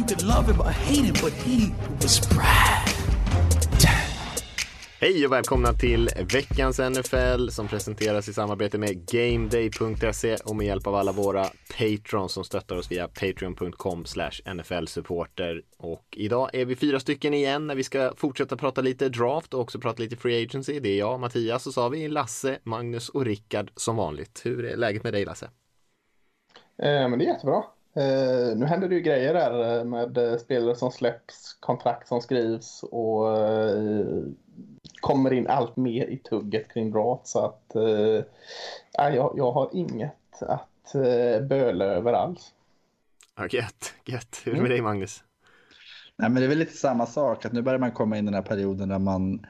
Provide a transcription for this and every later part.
You could love him or hate him, but he was Brad. Hej och välkomna till veckans NFL som presenteras i samarbete med GameDay.se och med hjälp av alla våra patrons som stöttar oss via patreon.com nfl-supporter. Och idag är vi fyra stycken igen när vi ska fortsätta prata lite draft och också prata lite free agency. Det är jag, Mattias och så har vi Lasse, Magnus och Rickard som vanligt. Hur är läget med dig Lasse? Eh, men det är jättebra. Eh, nu händer det ju grejer där eh, med eh, spelare som släpps, kontrakt som skrivs och eh, kommer in allt mer i tugget kring draft. Så att eh, jag, jag har inget att eh, böla över alls. Ja, gött, gött. Hur är det med dig Magnus? Nej, men det är väl lite samma sak, att nu börjar man komma in i den här perioden där man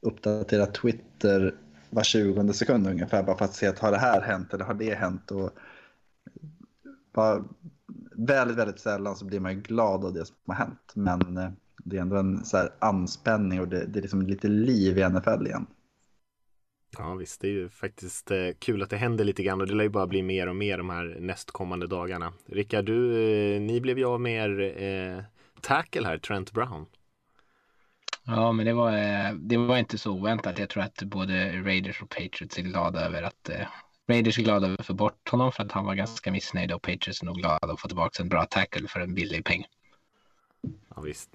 uppdaterar Twitter var 20 sekund ungefär bara för att se att har det här hänt eller har det hänt. Och bara, väldigt, väldigt sällan så blir man ju glad av det som har hänt. Men eh, det är ändå en så här anspänning och det, det är liksom lite liv i NFL igen. Ja visst, det är ju faktiskt eh, kul att det händer lite grann och det lär ju bara bli mer och mer de här nästkommande dagarna. Rickard, du, eh, ni blev ju av med er eh, tackle här, Trent Brown. Ja, men det var, det var inte så oväntat. Jag tror att både Raiders och Patriots är glada över att Raiders är glada över att få bort honom för att han var ganska missnöjd och Patriots är nog glada att få tillbaka en bra tackle för en billig peng. Ja, visst.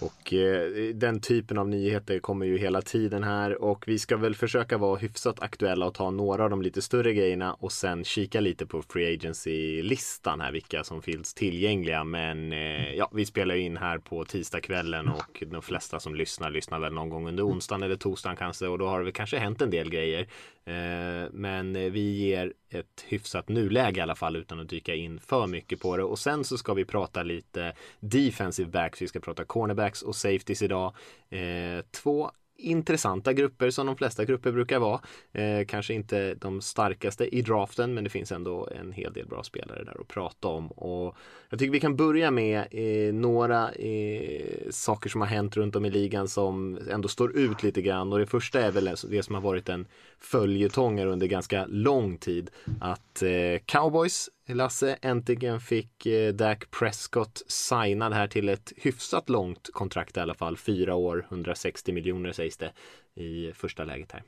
Och eh, den typen av nyheter kommer ju hela tiden här och vi ska väl försöka vara hyfsat aktuella och ta några av de lite större grejerna och sen kika lite på Free Agency-listan här, vilka som finns tillgängliga. Men eh, ja, vi spelar ju in här på tisdagskvällen och de flesta som lyssnar lyssnar väl någon gång under onsdagen eller torsdagen kanske och då har det väl kanske hänt en del grejer. Eh, men eh, vi ger ett hyfsat nuläge i alla fall utan att dyka in för mycket på det. Och sen så ska vi prata lite defensive backs. Vi ska prata cornerbacks och safeties idag. Eh, två intressanta grupper som de flesta grupper brukar vara. Eh, kanske inte de starkaste i draften men det finns ändå en hel del bra spelare där att prata om. Och jag tycker vi kan börja med eh, några eh, saker som har hänt runt om i ligan som ändå står ut lite grann och det första är väl det som har varit en följetong under ganska lång tid att eh, Cowboys Lasse äntligen fick eh, Dak Prescott signad här till ett hyfsat långt kontrakt i alla fall. Fyra år, 160 miljoner sägs det i första läget här.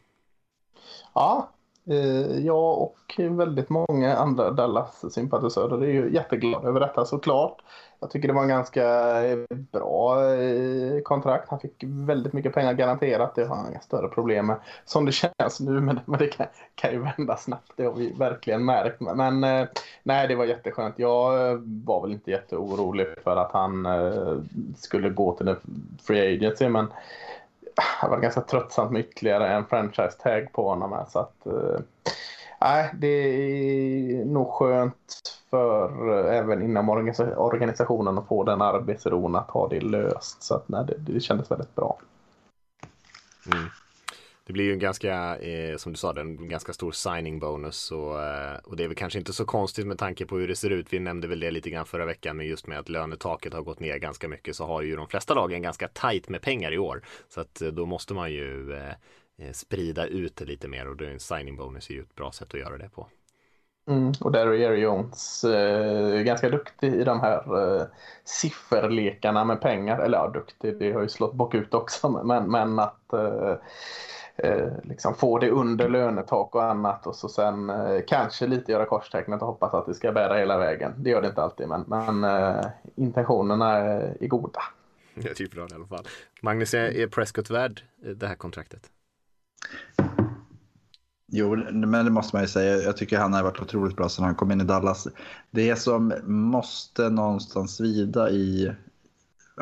Ja, Eh, jag och väldigt många andra Dallas-sympatisörer är ju jätteglada över detta såklart. Jag tycker det var en ganska eh, bra eh, kontrakt. Han fick väldigt mycket pengar garanterat. Det har han inga större problem med. Som det känns nu, men, det kan, kan ju vända snabbt. Det har vi verkligen märkt. Men nej, det var jätteskönt. Jag var väl inte jätteorolig för att han skulle gå till en free agency, men det var ganska tröttsamt med ytterligare en franchise tag på honom. Här, så att, eh, nej, det är nog skönt för eh, även inom organisationen att få den arbetsron att ha det löst. Så att, nej, det, det kändes väldigt bra. Mm. Det blir ju en ganska, eh, som du sa, en ganska stor signing bonus och, eh, och det är väl kanske inte så konstigt med tanke på hur det ser ut. Vi nämnde väl det lite grann förra veckan, men just med att lönetaket har gått ner ganska mycket så har ju de flesta lagen ganska tajt med pengar i år. Så att eh, då måste man ju eh, eh, sprida ut det lite mer och då är en signing bonus är ju ett bra sätt att göra det på. Mm, och där är Jerry Jones eh, ganska duktig i de här eh, sifferlekarna med pengar. Eller ja, duktig, det har ju slått bakut också. Men, men att eh, liksom få det under lönetak och annat och så sen eh, kanske lite göra korstecknet och hoppas att det ska bära hela vägen. Det gör det inte alltid, men, men eh, intentionerna är, är goda. Jag tycker bra i alla fall. Magnus, är Prescott värd det här kontraktet? Jo, men det måste man ju säga. Jag tycker han har varit otroligt bra sedan han kom in i Dallas. Det som måste någonstans vida i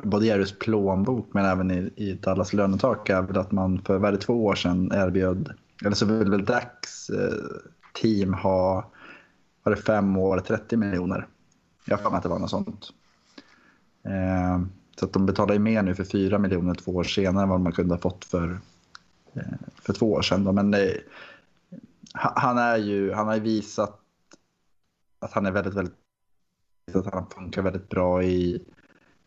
både Jerrys plånbok men även i, i Dallas lönetak är väl att man för varje två år sedan erbjöd, eller så vill väl Dax eh, team ha, var det fem år, 30 miljoner. Jag har för mig att det var något sånt. Eh, Så att de betalar ju mer nu för 4 miljoner två år senare än vad man kunde ha fått för, eh, för två år sedan. Då. Men eh, han, är ju, han har ju visat att han är väldigt, väldigt att han funkar väldigt bra i,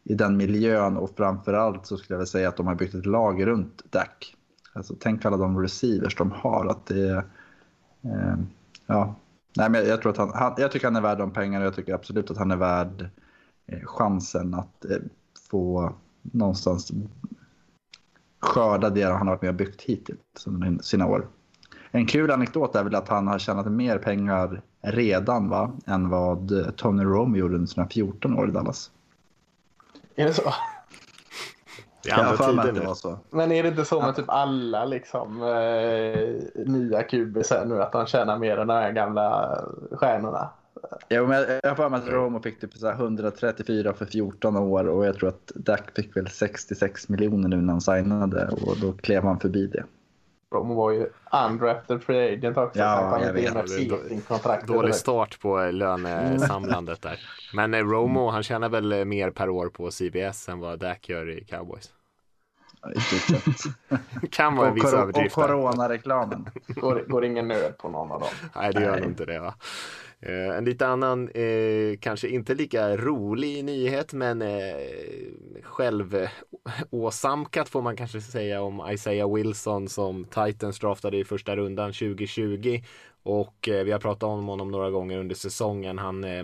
i den miljön och framförallt så skulle jag vilja säga att de har byggt ett lag runt Dak. Alltså, tänk alla de receivers de har. Att det, eh, ja. Nej, men jag, tror att han, han, jag tycker han är värd de pengarna och jag tycker absolut att han är värd eh, chansen att eh, få någonstans skörda det han har varit med och byggt hittills under sina år. En kul anekdot är väl att han har tjänat mer pengar redan va, än vad eh, Tony Romo gjorde under sina 14 år i Dallas. Är det så? Det är andra tider det nu. var så. Men är det inte så med typ alla liksom, eh, nya kubisar nu att de tjänar mer än de här gamla stjärnorna? Ja, men jag har för mig att Romo fick typ så här 134 för 14 år och jag tror att Dak fick väl 66 miljoner nu när han signade och då klev han förbi det. Romo var ju undrafted free agent också. Ja, så han jag inte vet. något Peting-kontrakt. Dålig start på lönesamlandet där. Men eh, Romo, han tjänar väl eh, mer per år på CBS än vad Dak gör i Cowboys. Ja. Kan vara en och, viss och överdrift. där. coronareklamen. Går, går ingen nöd på någon av dem. Nej, det gör Nej. nog inte det. Va? Eh, en lite annan, eh, kanske inte lika rolig nyhet, men eh, själv eh, åsamkat får man kanske säga om Isaiah Wilson som Titans draftade i första rundan 2020. Och eh, vi har pratat om honom några gånger under säsongen. Han eh,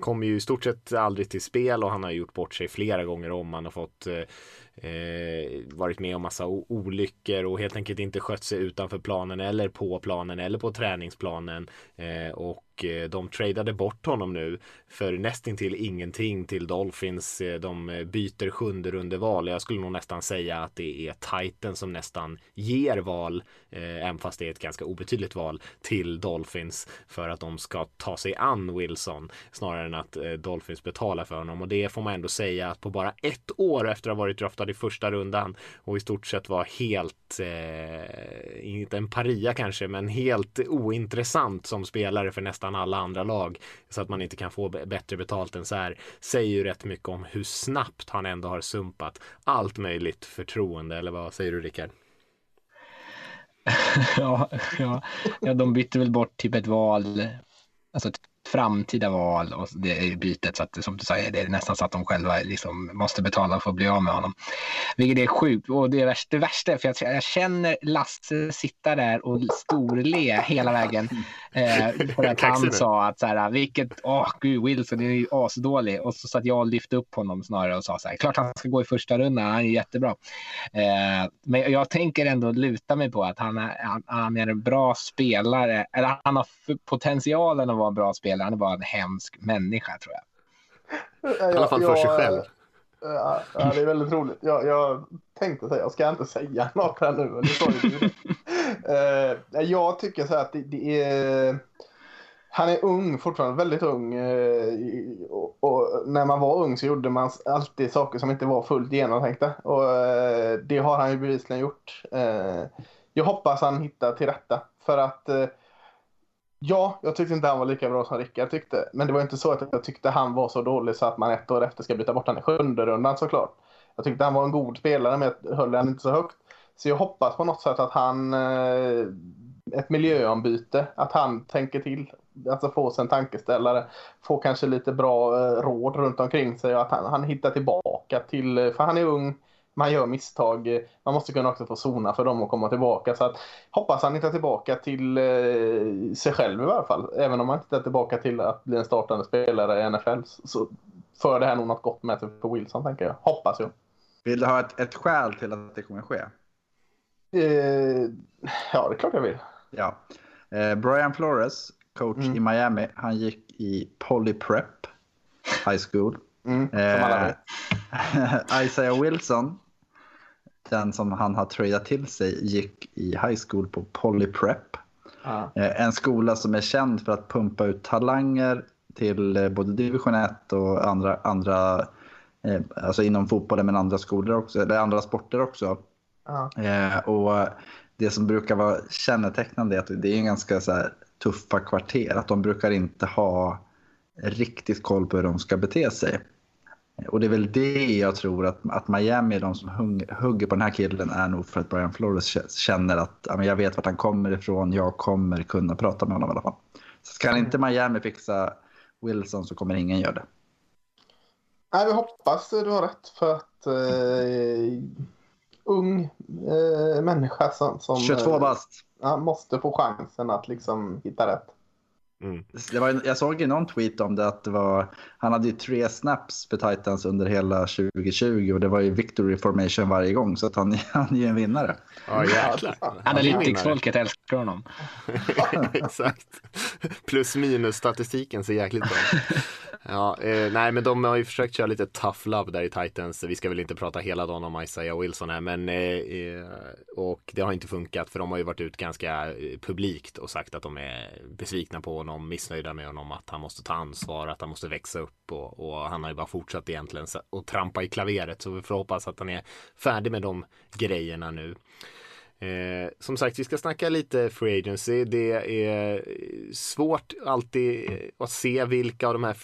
kommer ju i stort sett aldrig till spel och han har gjort bort sig flera gånger om. Han har fått eh, eh, varit med om massa olyckor och helt enkelt inte skött sig utanför planen eller på planen eller på träningsplanen. Eh, och Eh, de tradade bort honom nu för nästintill ingenting till Dolphins. Eh, de eh, byter sjunde rundeval. Jag skulle nog nästan säga att det är Titan som nästan ger val, även fast det är ett ganska obetydligt val, till Dolphins för att de ska ta sig an Wilson snarare än att Dolphins betalar för honom. Och det får man ändå säga att på bara ett år efter att ha varit draftad i första rundan och i stort sett var helt, eh, inte en paria kanske, men helt ointressant som spelare för nästan alla andra lag så att man inte kan få bättre betalt än så här säger ju rätt mycket om hur snabbt han ändå har sumpat allt möjligt förtroende eller vad säger du Rickard? ja, ja, ja, de bytte väl bort typ ett val, alltså framtida val och det bytet så att som du säger, det är nästan så att de själva liksom måste betala för att bli av med honom. Vilket är sjukt. Och det är värsta, det värsta är för jag, jag känner Lasse sitta där och storle hela vägen. Eh, för att han sa att så här, vilket, åh gud Wilson är ju asdålig. Och så satt jag och lyfte upp honom snarare och sa så här, klart han ska gå i första rundan, han är jättebra. Eh, men jag tänker ändå luta mig på att han är, han, han är en bra spelare, eller han har potentialen att vara en bra spelare, han är bara en hemsk människa tror jag. I alla fall för sig själv. Ja, ja, det är väldigt roligt. Jag, jag tänkte säga, jag ska inte säga något här nu, men det. Eh, jag tycker så här att det, det är... Han är ung, fortfarande väldigt ung. eh, och, och när man var ung så gjorde man alltid saker som inte var fullt genomtänkta. Och eh, det har han ju bevisligen gjort. Eh, jag hoppas han hittar till rätta. För att eh, Ja, jag tyckte inte han var lika bra som Rickard tyckte. Men det var inte så att jag tyckte han var så dålig så att man ett år efter ska byta bort honom i sjunde rundan såklart. Jag tyckte han var en god spelare men jag höll han inte så högt. Så jag hoppas på något sätt att han, eh, ett miljöombyte, att han tänker till. Alltså få sig en tankeställare, få kanske lite bra eh, råd runt omkring sig och att han, han hittar tillbaka till, eh, för han är ung, man gör misstag. Man måste kunna också få zona för dem att komma tillbaka. Så att, hoppas han hittar tillbaka till eh, sig själv i varje fall. Även om han inte hittar tillbaka till att bli en startande spelare i NFL så, för det här nog något gott med sig för Wilson tänker jag. Hoppas jag. Vill du ha ett, ett skäl till att det kommer ske? Eh, ja, det är klart jag vill. Ja. Eh, Brian Flores, coach Mm. i Miami, han gick i Poly Prep High School. Mm. Eh, Isaiah Wilson, den som han har tradat till sig, gick i high school på Poly Prep. Ja. Eh, En skola som är känd för att pumpa ut talanger till eh, både division 1 och andra, andra eh, alltså inom fotbollen men andra skolor också, eller andra sporter också. Ja. Eh, och det som brukar vara kännetecknande är att det är en ganska så tuffa kvarter. Att de brukar inte ha riktigt koll på hur de ska bete sig. Och det är väl det jag tror att, att Miami de som hung, hugger på den här killen är nog för att Brian Flores känner att ja, jag vet vart han kommer ifrån, jag kommer kunna prata med honom i alla fall. Så kan inte Miami fixa Wilson så kommer ingen göra det. Nej, vi hoppas du har rätt för att uh, ung uh, människa som, som 22 bast. Uh, måste få chansen att liksom hitta rätt. Mm. Det var, jag såg i någon tweet om det att det var, han hade ju tre snaps för Titans under hela 2020 och det var ju victory formation varje gång så att han, han är ju en vinnare. Ja jäklar. Analytics-folket älskar honom. Exakt. Plus minus statistiken ser jäkligt bra Ja, eh, nej men de har ju försökt köra lite tough love där i Titans. Vi ska väl inte prata hela dagen om Isaiah Wilson här men eh, eh och det har inte funkat för de har ju varit ut ganska eh, publikt och sagt att de är besvikna på honom, missnöjda med honom, att han måste ta ansvar, att han måste växa upp och, och han har ju bara fortsatt egentligen och trampa i klaveret så vi får hoppas att han är färdig med de grejerna nu. Eh, som sagt, vi ska snacka lite free agency. Det är eh, svårt alltid eh, att se vilka av de här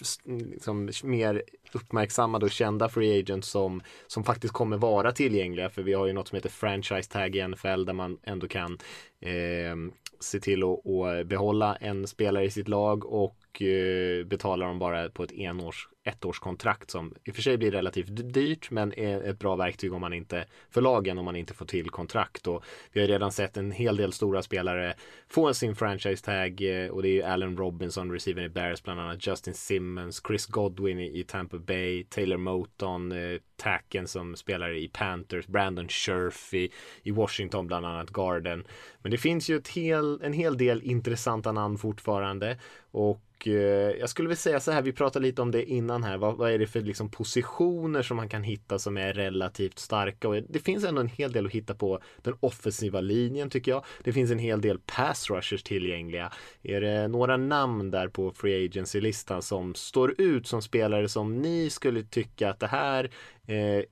liksom, mer uppmärksammade och kända free agents som, som faktiskt kommer vara tillgängliga. För vi har ju något som heter franchise tag i NFL där man ändå kan eh, se till att, behålla en spelare i sitt lag och eh, betala dem bara på ett enårs ettårskontrakt som i och för sig blir relativt dyrt men är ett bra verktyg om man inte för lagen om man inte får till kontrakt och vi har redan sett en hel del stora spelare få sin franchise tag eh, och det är ju Allen Robinson, receiver i Bears bland annat, Justin Simmons, Chris Godwin i, Tampa Bay, Taylor Moton, eh, Tacken som spelar i Panthers, Brandon Scherf i, i Washington bland annat, Garden. Men det finns ju ett hel, en hel del intressanta namn fortfarande och och eh, jag skulle vilja säga så här, vi pratade lite om det innan här. Vad, vad är det för liksom, positioner som man kan hitta som är relativt starka? Och det finns ändå en hel del att hitta på den offensiva linjen tycker jag. Det finns en hel del pass rushers tillgängliga. Är det några namn där på free agency-listan som står ut som spelare som ni skulle tycka att det här eh,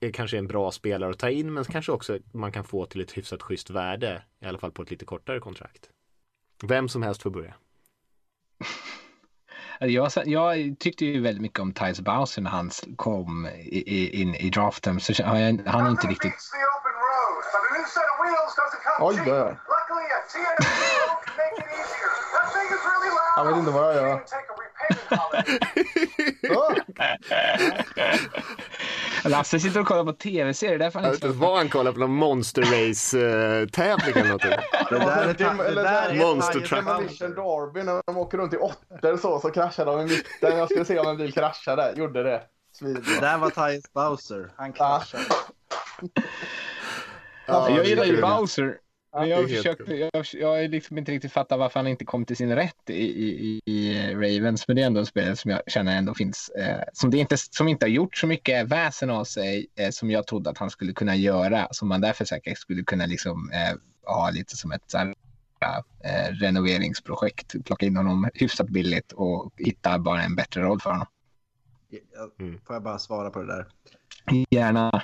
är kanske en bra spelare att ta in men kanske också man kan få till ett hyfsat schysst värde i alla fall på ett lite kortare kontrakt. Vem som helst får börja. Jag, jag, tyckte ju väldigt mycket om Tyus Bowser när han kom i, i, in i draften. Så han, han har inte riktigt... Oj, oj, Jag vet inte vad jag gör. Lasse sitter och kollar på tv-serier. Jag vet inte vad han kollar på, någon Monster Race-tävling eller någonting. Det där är, det, där är Monster Truck. Demolition Derby när de åker runt i åttor så, så kraschar de i mitten. Jag skulle se om en bil kraschade. Gjorde det. Det där var Tyus Bowser. Han kraschade. Ja, jag gillar ju Bowser. Men jag, försökte, jag, jag har liksom inte riktigt fattat varför han inte kom till sin rätt i, i, i Ravens. Men det är ändå en spelare som jag känner ändå finns. Eh, som, det inte, som inte har gjort så mycket väsen av sig eh, som jag trodde att han skulle kunna göra. Som man därför säkert skulle kunna liksom, eh, ha lite som ett så här, eh, renoveringsprojekt. Plocka in honom hyfsat billigt och hitta bara en bättre roll för honom. Mm. Får jag bara svara på det där? Gärna.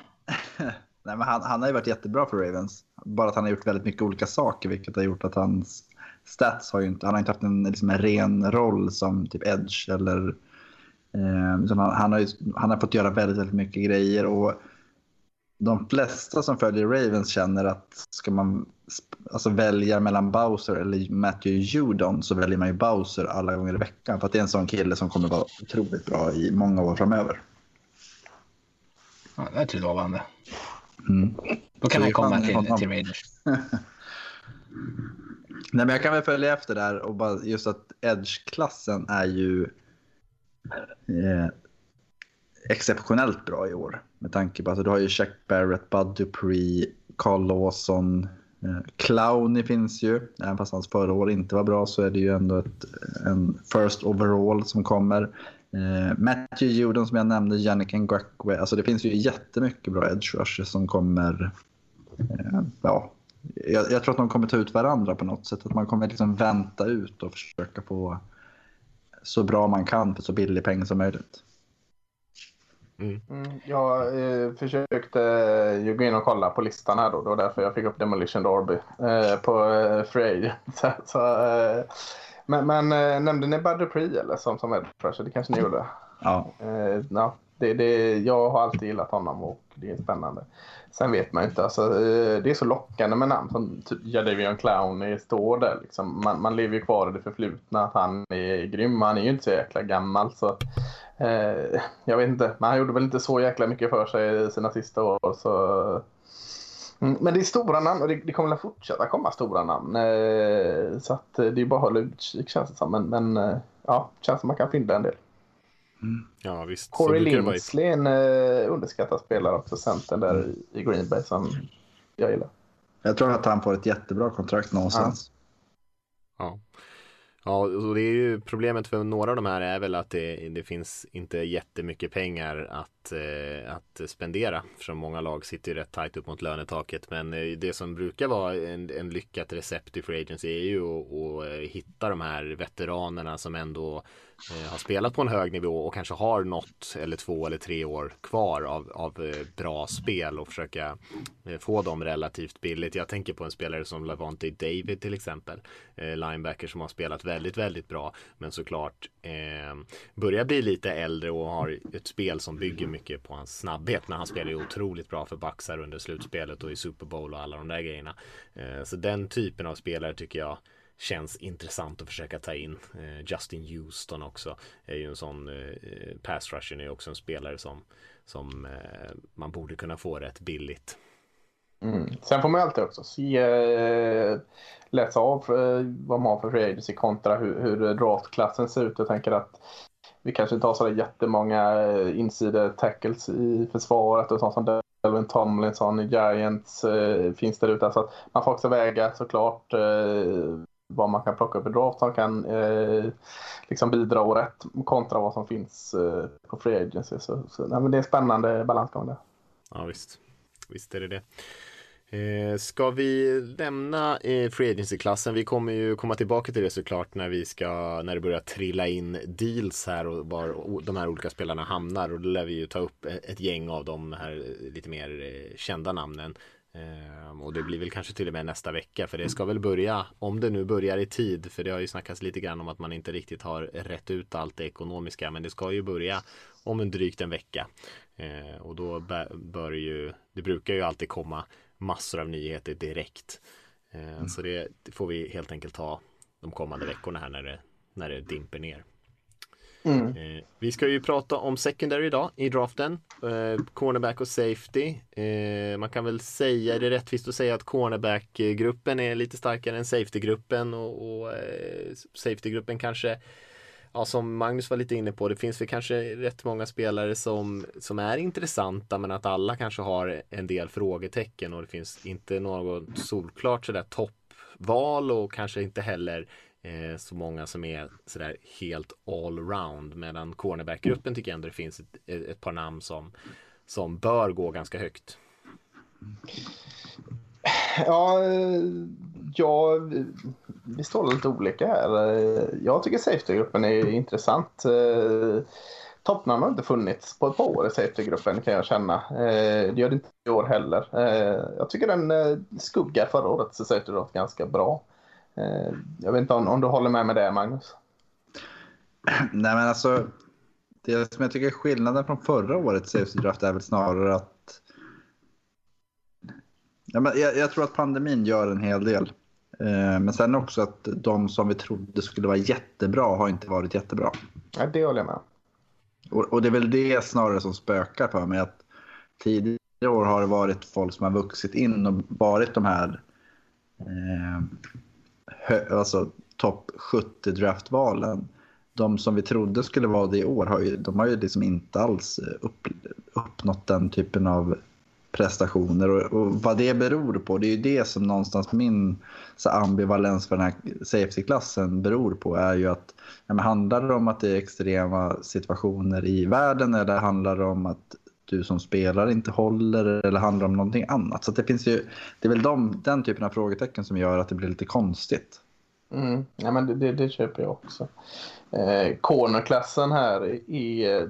Nej, men han, han har ju varit jättebra för Ravens. Bara att han har gjort väldigt mycket olika saker vilket har gjort att hans stats har ju inte, han har inte haft en, liksom en ren roll som typ edge eller eh, han, han, har ju, han har fått göra väldigt, väldigt mycket grejer och de flesta som följer Ravens känner att ska man alltså välja mellan Bowser eller Matthew Judon så väljer man ju Bowser alla gånger i veckan för att det är en sån kille som kommer vara otroligt bra i många år framöver. Ja, det är lovande. Mm. Då kan han komma till, till Raiders. Nej, men jag kan väl följa efter där och bara just att Edge-klassen är ju eh, exceptionellt bra i år. Med tanke på att alltså, du har ju Jack Barrett, Bud Dupree, Carl Lawson, eh, Clowny finns ju. Även fast hans förra år inte var bra så är det ju ändå ett, en first overall som kommer. Eh, Matthew Judon som jag nämnde, Yannick Ngakwe. Alltså det finns ju jättemycket bra edge rushers som kommer... Eh, ja, jag, jag, tror att de kommer ta ut varandra på något sätt. Att man kommer liksom vänta ut och försöka få så bra man kan för så billig peng som möjligt. Mm. Mm, jag eh, försökte ju gå in och kolla på listan här då. Det var därför jag fick upp Demolition Derby eh, på eh, Free så, så eh, men, men äh, nämnde ni Bud Dupree eller som, som Ed Det kanske ni gjorde? Ja. Äh, ja. Det Det, jag har alltid gillat honom och det är spännande. Sen vet man inte. Alltså, eh, det är så lockande med namn som typ Jadavion Clown står där. Liksom. Man, man lever ju kvar i det förflutna. Att han är grym. Han är ju inte så jäkla gammal. Så, eh, jag vet inte. Men han gjorde väl inte så jäkla mycket för sig i sina sista år. Så, men det är stora namn och det, det kommer att fortsätta komma stora namn. Eh, så att, det är bara att hålla utkik känns det som. Men, men eh, ja, känns som man kan finna en del. Mm. Ja, visst. Corey Linsley är en underskattad spelare också, centern där mm. i Green Bay som jag gillar. Jag tror att han får ett jättebra kontrakt någonstans. Ja. Ja, och det är ju problemet för några av de här är väl att det, det finns inte jättemycket pengar att, eh, att spendera. För många lag sitter ju rätt tajt upp mot lönetaket. Men eh, det som brukar vara en, en lyckat recept i Free Agency är ju att, att eh, hitta de här veteranerna som ändå Eh, har spelat på en hög nivå och kanske har något eller två eller tre år kvar av, av eh, bra spel och försöka eh, få dem relativt billigt. Jag tänker på en spelare som Lavonte David till exempel. Eh, linebacker som har spelat väldigt, väldigt bra men såklart eh, börjar bli lite äldre och har ett spel som bygger mycket på hans snabbhet. Men han spelar ju otroligt bra för Baxar under slutspelet och i Super Bowl och alla de där grejerna. Eh, så den typen av spelare tycker jag känns intressant att försöka ta in. Eh, Justin Houston också är ju en sån eh, pass rusher är också en spelare som, som man borde kunna få rätt billigt. Mm. Sen får man alltid också se, eh, läsa av eh, vad man har för free agency kontra hur, hur draftklassen ser ut. Jag tänker att vi kanske inte har så jättemånga eh, insider tackles i försvaret och sånt som Delvin Tomlinson i Giants eh, finns där ute. Så man får också väga såklart eh, vad man kan plocka upp i draft som kan eh, liksom bidra och rätt kontra vad som finns eh, på free agency. Så, så nej, men det är en spännande balansgång där. Ja visst, visst är det det. Eh, ska vi lämna eh, Free Agency-klassen? Vi kommer ju komma tillbaka till det såklart när vi ska, när det börjar trilla in deals här och var de här olika spelarna hamnar och då lär vi ju ta upp e, ett gäng av de här eh, lite mer eh, kända namnen. Ehm, och det blir väl kanske till och med nästa vecka för det ska väl börja om det nu börjar i tid för det har ju snackats lite grann om att man inte riktigt har rätt ut allt det ekonomiska men det ska ju börja om en drygt en vecka ehm, och då bör ju det brukar ju alltid komma massor av nyheter direkt ehm, mm. så det, det, får vi helt enkelt ta de kommande veckorna här när det, när det dimper ner. Mm. Eh, vi ska ju prata om secondary idag i draften. Eh, cornerback och safety. Eh, man kan väl säga, är det rättvist att säga att cornerback-gruppen är lite starkare än safety-gruppen och, och eh, safety-gruppen kanske Ja, som Magnus var lite inne på, det finns väl kanske rätt många spelare som, som är intressanta men att alla kanske har en del frågetecken och det finns inte något solklart sådär toppval och kanske inte heller eh, så många som är sådär helt allround. Medan cornerbackgruppen tycker jag ändå det finns ett, ett par namn som, som bör gå ganska högt. Ja, ja vi står lite olika här. Eh, jag tycker SafetyGruppen är intressant. Eh, Toppnamn har inte funnits på ett par år i SafetyGruppen, kan jag känna. Eh, det gör det inte i år heller. Jag tycker den skuggar förra årets SafetyGrupp ganska bra. Jag vet inte om, om du håller med med det, Magnus? Nej, men alltså. Det som jag tycker är skillnaden från förra årets safetydraft är väl snarare att. Ja, men jag, jag tror att pandemin gör en hel del. Eh, men sen också att de som vi trodde skulle vara jättebra har inte varit jättebra. Ja, det håller jag med. Och, och det är väl det snarare som spökar för mig. att Tidigare år har det varit folk som har vuxit in och varit de här eh, alltså, topp 70 draftvalen. De som vi trodde skulle vara det i år, har ju, de har ju liksom inte alls eh, upp, uppnått den typen av prestationer. Och, och, vad det beror på, det är ju det som någonstans min så ambivalens för den här safety-klassen beror på. är ju att ja, men Handlar det om att det är extrema situationer i världen eller handlar det om att du som spelare inte håller eller handlar om någonting annat. Så det finns ju, det är väl de, den typen av frågetecken som gör att det blir lite konstigt. Mm. Ja, men det, det, det köper jag också. Eh, cornerklassen här i eh,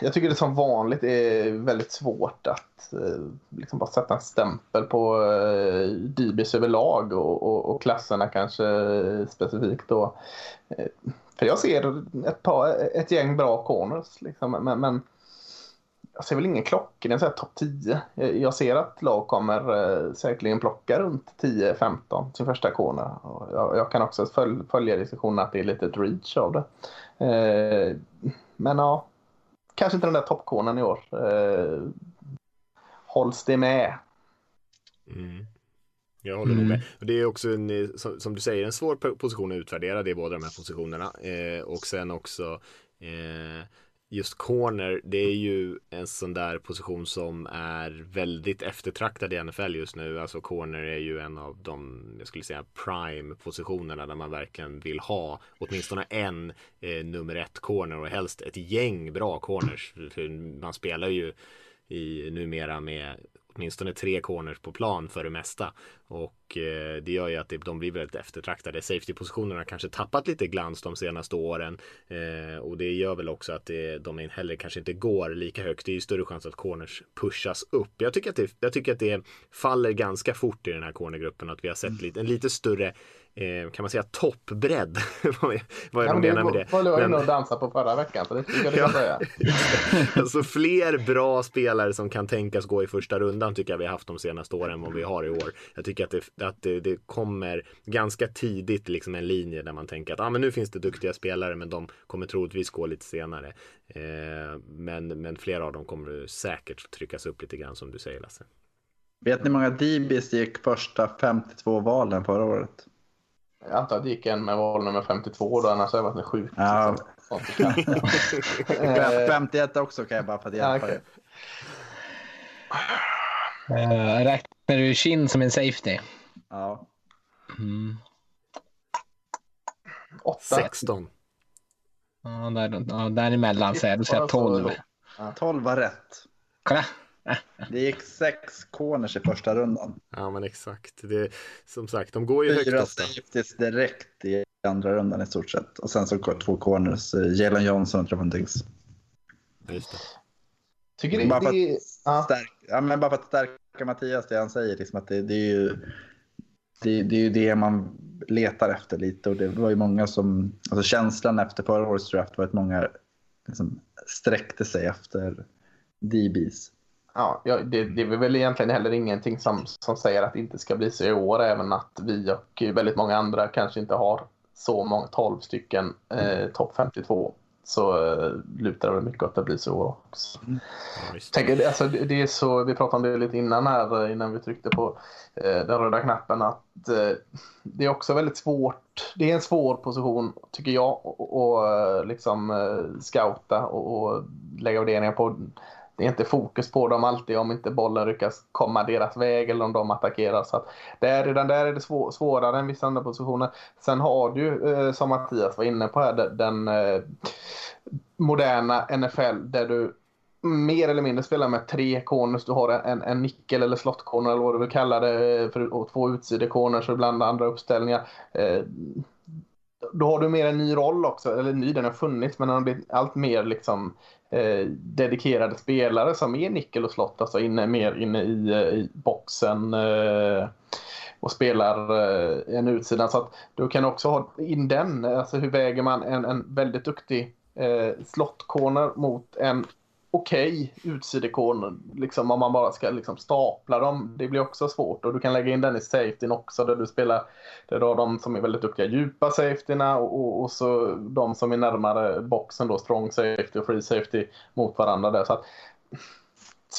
jag tycker det som vanligt är väldigt svårt att eh, liksom bara sätta en stämpel på eh, DBs överlag och, och, och klasserna kanske eh, specifikt då. Eh, för jag ser ett, par, ett gäng bra corners liksom, men, men jag ser väl ingen klockren topp 10. Jag ser att lag kommer eh, säkerligen plocka runt 10-15 sin första corner. Jag, jag, kan också följ, följa diskussionen att det är lite ett reach av det. Eh, men ja, kanske inte den där toppkornen i år. Eh, hålls det med? Mm. Jag håller mm. nog med. Och det är också en, som, som, du säger en svår position att utvärdera. Det är båda de här positionerna. Eh, och sen också eh, just corner, det är ju en sån där position som är väldigt eftertraktad i NFL just nu. Alltså corner är ju en av de, jag skulle säga prime positionerna där man verkligen vill ha åtminstone en eh, nummer ett corner och helst ett gäng bra corners. För man spelar ju i numera med åtminstone tre corners på plan för det mesta. Och eh, det gör ju att det, de blir väldigt eftertraktade. Safety-positionerna har kanske tappat lite glans de senaste åren. Eh, och det gör väl också att det, de heller kanske inte går lika högt. Det är ju större chans att corners pushas upp. Jag tycker att det, jag tycker att det faller ganska fort i den här cornergruppen. Att vi har sett mm. lite, en lite större eh, kan man säga toppbredd. vad är ja, de menar med det? Vad du inne och dansade på förra veckan, så det tycker jag du kan säga. alltså fler bra spelare som kan tänkas gå i första rundan tycker jag vi har haft de senaste åren än vad vi har i år. Jag tycker att det, att det, det kommer ganska tidigt liksom en linje där man tänker att ah, men nu finns det duktiga spelare men de kommer troligtvis gå lite senare. Eh, men, men flera av dem kommer säkert tryckas upp lite grann som du säger Lasse. Vet ni hur många DBs gick första 52 valen förra året? Jag antar att det gick en med val nummer 52 då, annars har jag varit sjukt. Ja. 51 också kan jag bara för att hjälpa ja, okay. Uh, räknar du Shin som en safety? Ja. Mm. 8. 16. Ja, där, ja, däremellan säger jag. Då säger jag 12. 12 var rätt. Kolla. Det gick sex corners i första rundan. Ja, men exakt. Det, som sagt, de går ju Fyra högt ofta. Fyra safeties direkt i andra rundan i stort sett. Och sen så två corners, eh, Jalen Johnson och Trevon Diggs. Just det. Tycker det, bara, för det, att stärka, ja, men bara för att stärka Mattias, det han säger, liksom att det, det är ju det, det, är ju det man letar efter lite. Och det var ju många som, alltså känslan efter förra årets draft var att många liksom sträckte sig efter DBs. Ja, det, det är väl egentligen heller ingenting som, som säger att det inte ska bli så i år, även att vi och väldigt många andra kanske inte har så många, 12 stycken eh, topp 52 så eh, lutar det mycket åt att det blir så också. Mm. Tänk, alltså, det är så, vi pratade om det lite innan här, eh, innan vi tryckte på eh, den röda knappen, att eh, det är också väldigt svårt. Det är en svår position, tycker jag, att eh, liksom, scouta och, och lägga värderingar på det är inte fokus på dem alltid om inte bollen lyckas komma deras väg eller om de attackerar. Så att där, redan där är det svår, svårare än vissa andra positioner. Sen har du, eh, som Mattias var inne på här, den, eh, moderna NFL där du mer eller mindre spelar med tre corners. Du har en, en nickel eller slottkorner eller vad du vill kalla det. Eh, för, och två utsidor-corners och ibland andra uppställningar. Eh, då har du mer en ny roll också. Eller ny, den har funnits men den har blivit allt mer liksom eh, dedikerade spelare som är nickel och slott, alltså inne, mer inne i, eh, i boxen eh, och spelar eh, en utsida. Så att du kan också ha in den, alltså hur väger man en, en väldigt duktig eh, slottcorner mot en okej okay, utsidekon, liksom om man bara ska liksom stapla dem. Det blir också svårt och du kan lägga in den i safetyn också där du spelar, där du har de som är väldigt duktiga djupa safetyna och, och, och, så de som är närmare boxen då, strong safety och free safety mot varandra där. Så att,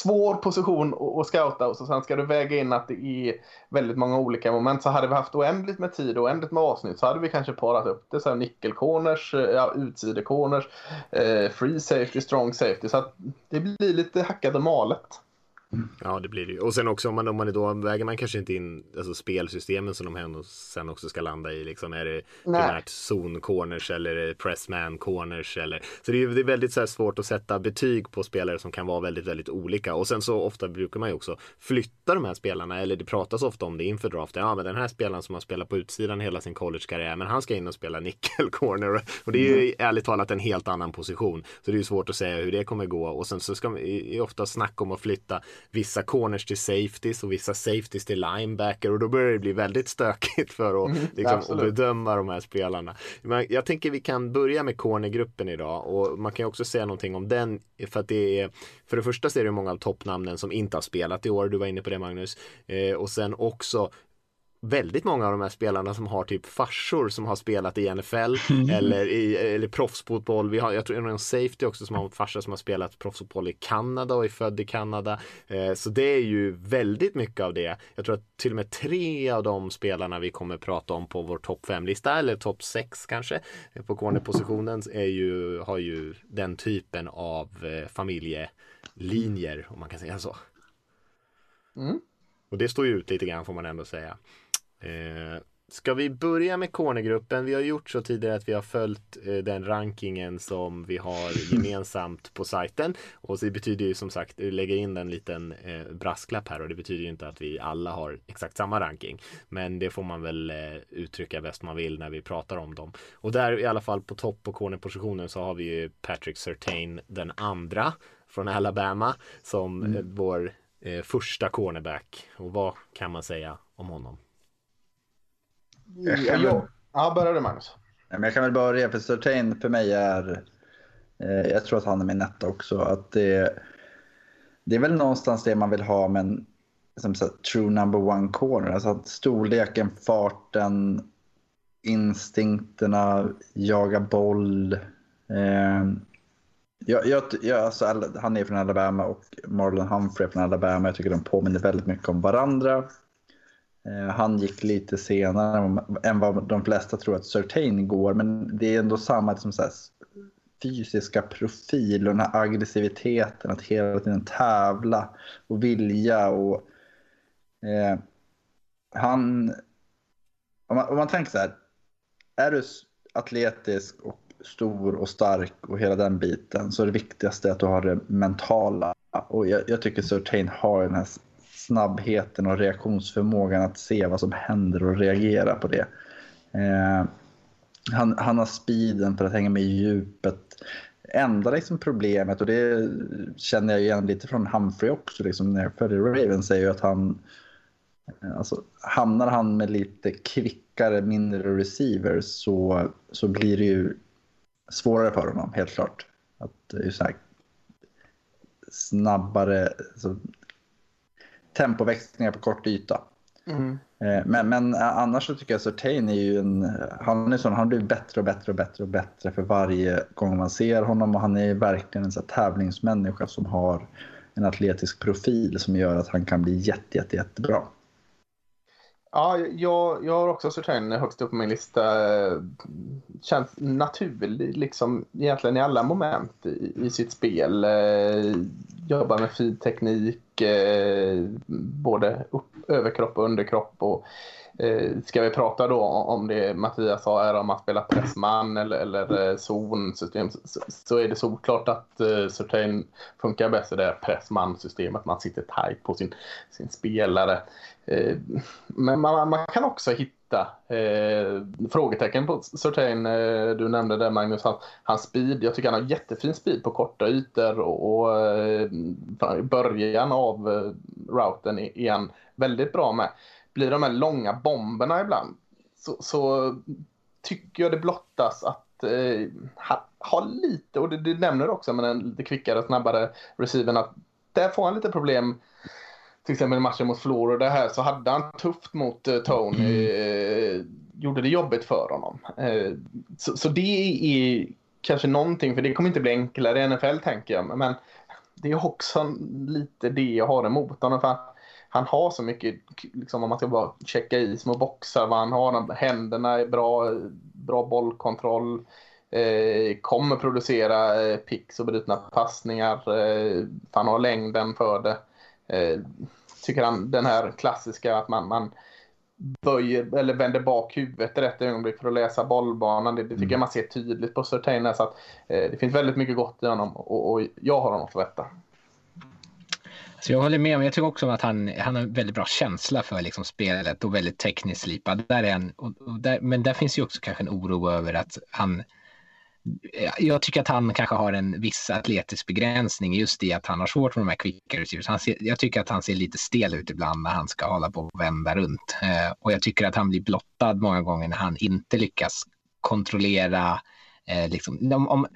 svår position att scouta och så sen ska du väga in att det är väldigt många olika moment. Så hade vi haft oändligt med tid och oändligt med avsnitt så hade vi kanske parat upp det. Så nickelcorners, eh, ja, utsidecorners, eh, free safety, strong safety. Så att det blir lite hackat och malet. Ja, det blir det ju. Och sen också om man, om man då väger man kanske inte in alltså, spelsystemen som de sen också ska landa i. Liksom, är det primärt zon-corners eller pressman-corners? Eller... Så det är, det är väldigt så här, svårt att sätta betyg på spelare som kan vara väldigt, väldigt olika. Och sen så ofta brukar man ju också flytta de här spelarna, eller det pratas ofta om det inför draften. Ja, men den här spelaren som har spelat på utsidan hela sin college-karriär, men han ska in och spela nickel-corner. Och det är ju mm. ärligt talat en helt annan position. Så det är ju svårt att säga hur det kommer gå. Och sen så ska man, är ofta snack om att flytta vissa corners till safeties och vissa safeties till linebacker och då börjar det bli väldigt stökigt för att, mm, liksom, att bedöma de här spelarna. Men jag tänker vi kan börja med cornergruppen idag och man kan också säga någonting om den för att det är för det första är det många av toppnamnen som inte har spelat i år, du var inne på det Magnus. Eh, och sen också väldigt många av de här spelarna som har typ farsor som har spelat i NFL mm. eller i eller proffsfotboll. Vi har, jag tror det är någon safety också som har en farsa som har spelat proffsfotboll i Kanada och är född i Kanada. Eh, så det är ju väldigt mycket av det. Jag tror att till och med tre av de spelarna vi kommer prata om på vår topp 5-lista eller topp 6 kanske eh, på cornerpositionen är ju, har ju den typen av eh, familjelinjer om man kan säga så. Mm. Och det står ju ut lite grann får man ändå säga. Eh, ska vi börja med cornergruppen? Vi har gjort så tidigare att vi har följt eh, den rankingen som vi har gemensamt på sajten. Och det betyder ju som sagt, vi lägger in en liten eh, brasklapp här och det betyder ju inte att vi alla har exakt samma ranking. Men det får man väl eh, uttrycka bäst man vill när vi pratar om dem. Och där i alla fall på topp på cornerpositionen så har vi ju Patrick Surtain den andra från Alabama som mm. vår eh, första cornerback. Och vad kan man säga om honom? Jag väl... Ja, börja du Magnus. Jag kan väl börja, för Surtain för mig är... Eh, jag tror att han är min netta också. Att det, det är väl någonstans det man vill ha med en som så, true number one corner. Alltså att storleken, farten, instinkterna, jaga boll. Eh, jag, jag, jag, alltså, han är från Alabama och Marlon Humphrey är från Alabama. Jag tycker de påminner väldigt mycket om varandra. Eh, han gick lite senare än vad de flesta tror att Certain går, men det är ändå samma liksom så här, fysiska profil och den här aggressiviteten att hela tiden tävla och vilja. Och, eh, han, om man, om man tänker så här, är du atletisk och stor och stark och hela den biten så är det viktigaste att du har det mentala. Och jag, jag tycker Surtain har den här snabbheten och reaktionsförmågan att se vad som händer och reagera på det. Eh, han, han har speeden för att hänga med i djupet. Enda liksom problemet, och det känner jag igen lite från Humphrey också, liksom, när jag följer Ravens, är ju att han Alltså, hamnar han med lite kvickare, mindre receivers så, så blir det ju svårare för honom, helt klart. Att just här snabbare, alltså, tempoväxlingar på kort yta. Mm. Eh, men, men annars så tycker jag Certain är ju en, han är sån, han blir bättre och bättre och bättre och bättre för varje gång man ser honom och han är verkligen en så tävlingsmänniska som har en atletisk profil som gör att han kan bli jätte, jätte, jättebra. Ja, jag, jag har också Certain högst upp på min lista. Känns naturlig liksom egentligen i alla moment i, i sitt spel. Eh, jobbar med fin teknik, eh, både upp, överkropp och underkropp. Och, eh, Eh, ska vi prata då om det Mattias sa är om att spela pressman eller, eller eh, zonsystem så, så är det såklart att uh, Surtain funkar bäst i det här pressmansystemet. Man sitter tajt på sin, sin spelare. Uh, men man, man, kan också hitta uh, frågetecken på Surtain. Uh, du nämnde det Magnus, hans, hans speed. Jag tycker han har jättefin speed på korta ytor och, och i början av routern routen är han väldigt bra med. Blir de här långa bomberna ibland så, så tycker jag det blottas att eh, han har lite, och det, det nämner också med den lite kvickare och snabbare receiven, att där får han lite problem till exempel matchen mot Florida här så hade han tufft mot uh, Tony. Mm. Uh, gjorde det jobbigt för honom. Uh, så, så, det är kanske någonting, för det kommer inte bli enklare i NFL tänker jag. Men det är också lite det jag har emot honom. För han, har så mycket, liksom, om man ska bara checka i små boxar, vad han har. Händerna är bra, bra bollkontroll. Eh, kommer producera eh, picks och brutna passningar. Eh, han har längden för det. Eh, tycker han den här klassiska att man, man böjer eller vänder bak huvudet i rätt ögonblick för att läsa bollbanan. Det, det tycker mm. jag man ser tydligt på Surtain. Så att, eh, det finns väldigt mycket gott i honom och, och jag har honom för detta. Så jag håller med om, jag tycker också att han, han har väldigt bra känsla för liksom spelet och väldigt tekniskt slipad. Där är han, och, och där, men där finns ju också kanske en oro över att han jag tycker att han kanske har en viss atletisk begränsning just i att han har svårt med de här quicka receivers. Jag tycker att han ser lite stel ut ibland när han ska hålla på och vända runt. Eh, och jag tycker att han blir blottad många gånger när han inte lyckas kontrollera Eh, liksom, om, om,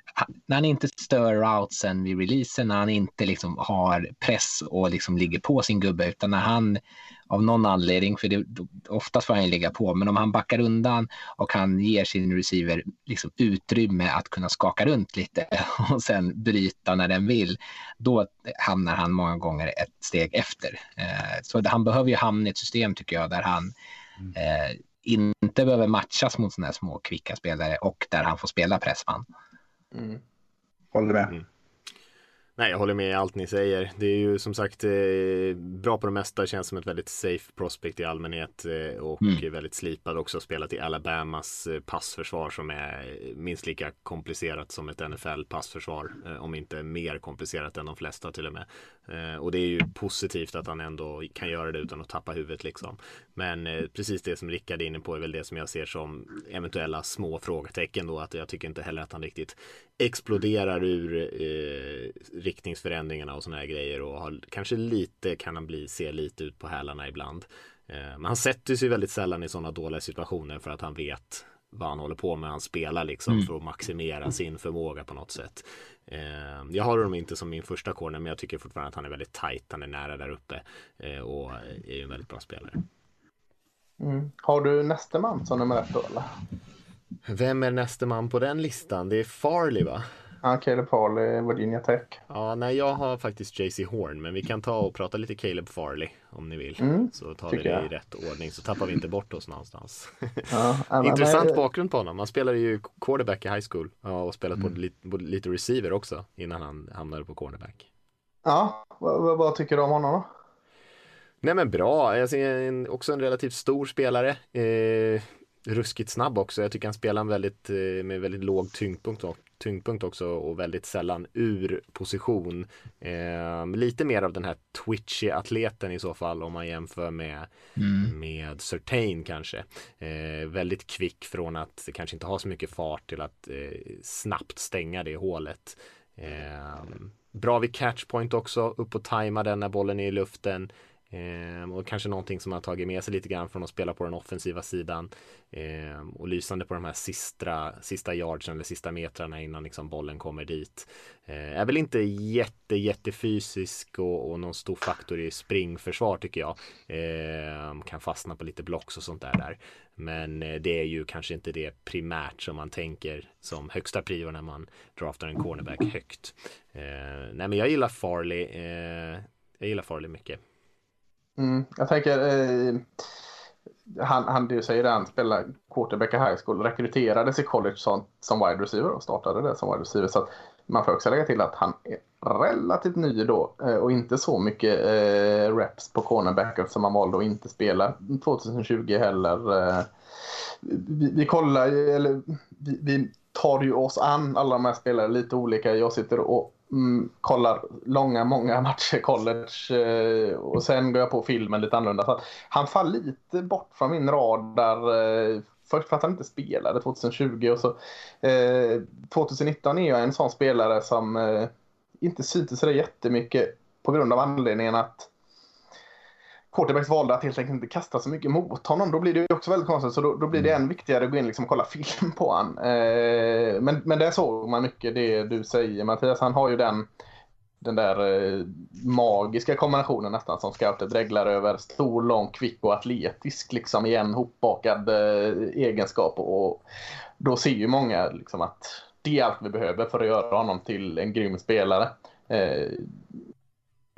när han inte stör routsen vid releasen, när han inte liksom har press och liksom ligger på sin gubbe, utan när han av någon anledning, för det, oftast får han ligga på, men om han backar undan och han ger sin receiver liksom utrymme att kunna skaka runt lite och sen bryta när den vill, då hamnar han många gånger ett steg efter. Eh, så han behöver ju hamna i ett system tycker jag där han mm. eh, inte behöver matchas mot sådana här små kvicka spelare och där han får spela pressman. Mm. Håller med. Mm. Nej, jag håller med i allt ni säger. Det är ju som sagt eh, bra på det mesta, känns som ett väldigt safe prospect i allmänhet eh, och mm. väldigt slipad också. Spelat i Alabamas eh, passförsvar som är minst lika komplicerat som ett NFL passförsvar, om inte mer komplicerat än de flesta till och med. Och det är ju positivt att han ändå kan göra det utan att tappa huvudet liksom. Men precis det som Rickard är inne på är väl det som jag ser som eventuella små frågetecken då, att jag tycker inte heller att han riktigt exploderar ur eh, riktningsförändringarna och sådana här grejer och har, kanske lite kan han bli, se lite ut på hälarna ibland. Eh, men han sätter sig väldigt sällan i sådana dåliga situationer för att han vet vad han håller på med. Han spelar liksom mm. för att maximera sin förmåga på något sätt. Eh, jag har honom inte som min första corner men jag tycker fortfarande att han är väldigt tight. Han är nära där uppe eh, och är ju en väldigt bra spelare. Mm. Har du nästa man som nummer ett då eller? Vem är nästa man på den listan? Det är Farley va? Ja, Caleb Farley, Virginia Tech. Ja, nej, jag har faktiskt JC Horn, men vi kan ta och prata lite Caleb Farley om ni vill. Mm, så tar vi det jag. i rätt ordning så tappar vi inte bort oss någonstans. Ja, Intressant men... bakgrund på honom. Han spelade ju quarterback i high school ja, och spelat mm. på, på lite receiver också innan han hamnade på cornerback. Ja, vad, vad tycker du om honom då? Nej men bra, jag ser en, också en relativt stor spelare. Eh, ruskigt snabb också. Jag tycker han spelar väldigt, eh, med väldigt låg tyngdpunkt, tyngdpunkt också och väldigt sällan ur position. Eh, lite mer av den här twitchy atleten i så fall om man jämför med, mm. med Certain kanske. Eh, väldigt kvick från att kanske inte ha så mycket fart till att eh, snabbt stänga det hålet. Eh, bra vid catchpoint också, upp och tajma den när bollen är i luften. Eh, och kanske någonting som har tagit med sig lite grann från att spela på den offensiva sidan. Eh, och lysande på de här sista, sista yardsen eller sista metrarna innan liksom bollen kommer dit. Eh, är väl inte jätte, jättefysisk och, och någon stor faktor i springförsvar tycker jag. Ehm, kan fastna på lite blocks och sånt där. där. Men eh, det är ju kanske inte det primärt som man tänker som högsta prio när man draftar en cornerback högt. Eh, nej men jag gillar Farley. Eh, jag gillar Farley mycket. Mm, jag tänker, eh, han, han, du säger det, han spelade quarterback i high school, rekryterades i college som, som wide receiver och startade det som wide receiver. Så att man får också lägga till att han är relativt ny då eh, och inte så mycket eh, reps på cornerback som han valde att inte spela 2020 heller. Eh, vi, vi kollar, eller vi, vi tar ju oss an alla de här spelarna lite olika. Jag sitter och mm, kollar långa, många matcher college eh, och sen går jag på filmen lite annorlunda. Så han faller lite bort från min radar. Eh, först för att han inte spelade 2020 och så eh, 2019 är jag en sån spelare som eh, inte syntes så jättemycket på grund av anledningen att quarterbacks valde att helt enkelt inte kasta så mycket mot honom. Då blir det också väldigt konstigt. Så då, då blir det mm. än viktigare att gå in liksom och kolla film på honom. Eh, men, men där såg man mycket det du säger Mattias. Han har ju den, den där eh, magiska kombinationen nästan som scouter dreglar över. Stor, lång, kvick och atletisk liksom i en hopbakad eh, egenskap. Och då ser ju många liksom att det är allt vi behöver för att göra honom till en grym spelare.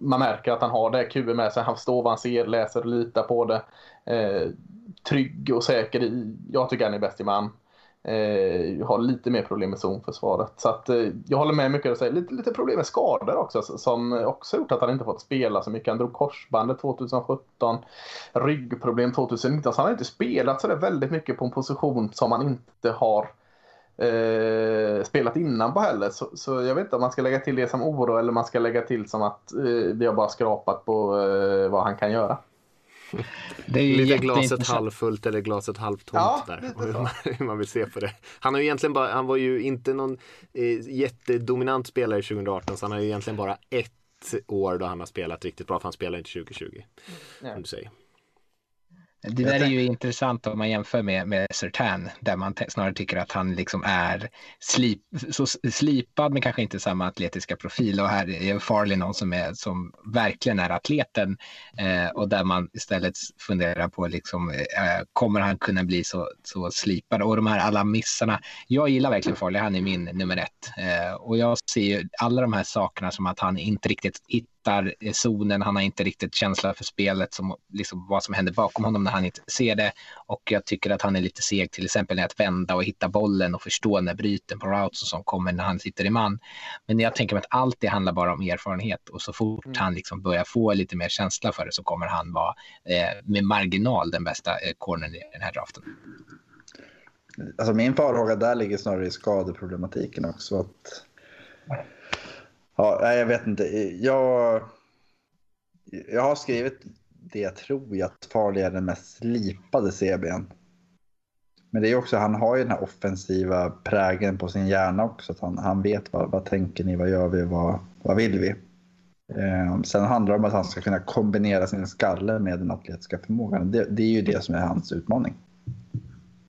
Man märker att han har det QE med sig. Han förstår vad han ser, läser och litar på det. Eh, trygg och säker. I, jag tycker han är bäst i man. Eh, har lite mer problem med zonförsvaret. Så att, eh, jag håller med mycket. Säga. Lite, lite problem med skador också som också gjort att han inte fått spela så mycket. Han drog korsbandet 2017. Ryggproblem 2019. Så han har inte spelat så väldigt mycket på en position som han inte har eh, spelat innan på heller. Så, så, jag vet inte om man ska lägga till det som oro eller man ska lägga till som att eh, vi har bara skrapat på eh, vad han kan göra. Det är ju Lite glaset halvfullt eller glaset halvtomt Ja, där. Hur man, hur man vill se på det. Han har ju egentligen bara, han var ju inte någon eh, jättedominant spelare 2018 så han har ju egentligen bara ett år då han har spelat riktigt bra för han spelar inte 2020. Som du säger. Det där är ju intressant om man jämför med, med Sertan, där man snarare tycker att han liksom är slip, så slipad men kanske inte samma atletiska profil. Och här är Farley någon som, är, som verkligen är atleten eh, och där man istället funderar på liksom, eh, kommer han kunna bli så, så slipad? Och de här alla missarna. Jag gillar verkligen Farley, han är min nummer ett. Eh, och jag ser ju alla de här sakerna som att han inte riktigt hittar eh, zonen, han har inte riktigt känsla för spelet, som, liksom, vad som händer bakom honom när han inte ser det. Och jag tycker att han är lite seg till exempel när att vända och hitta bollen och förstå när bryten på routes som kommer när han sitter i man. Men jag tänker mig att allt det handlar bara om erfarenhet och så fort han liksom börjar få lite mer känsla för det så kommer han vara eh, med marginal den bästa eh, cornern i den här draften. Alltså min farhåga där ligger snarare i skadeproblematiken också. Att... Ja, nej, jag vet inte. Jag, jag har skrivit det tror jag att Farley är den mest slipade CBn. Men det är också, han har ju den här offensiva prägen på sin hjärna också. Att han, han vet vad, vad tänker ni, vad gör vi, vad, vad vill vi? Eh, sen handlar det om att han ska kunna kombinera sin skalle med den atletiska förmågan. Det, det är ju det som är hans utmaning.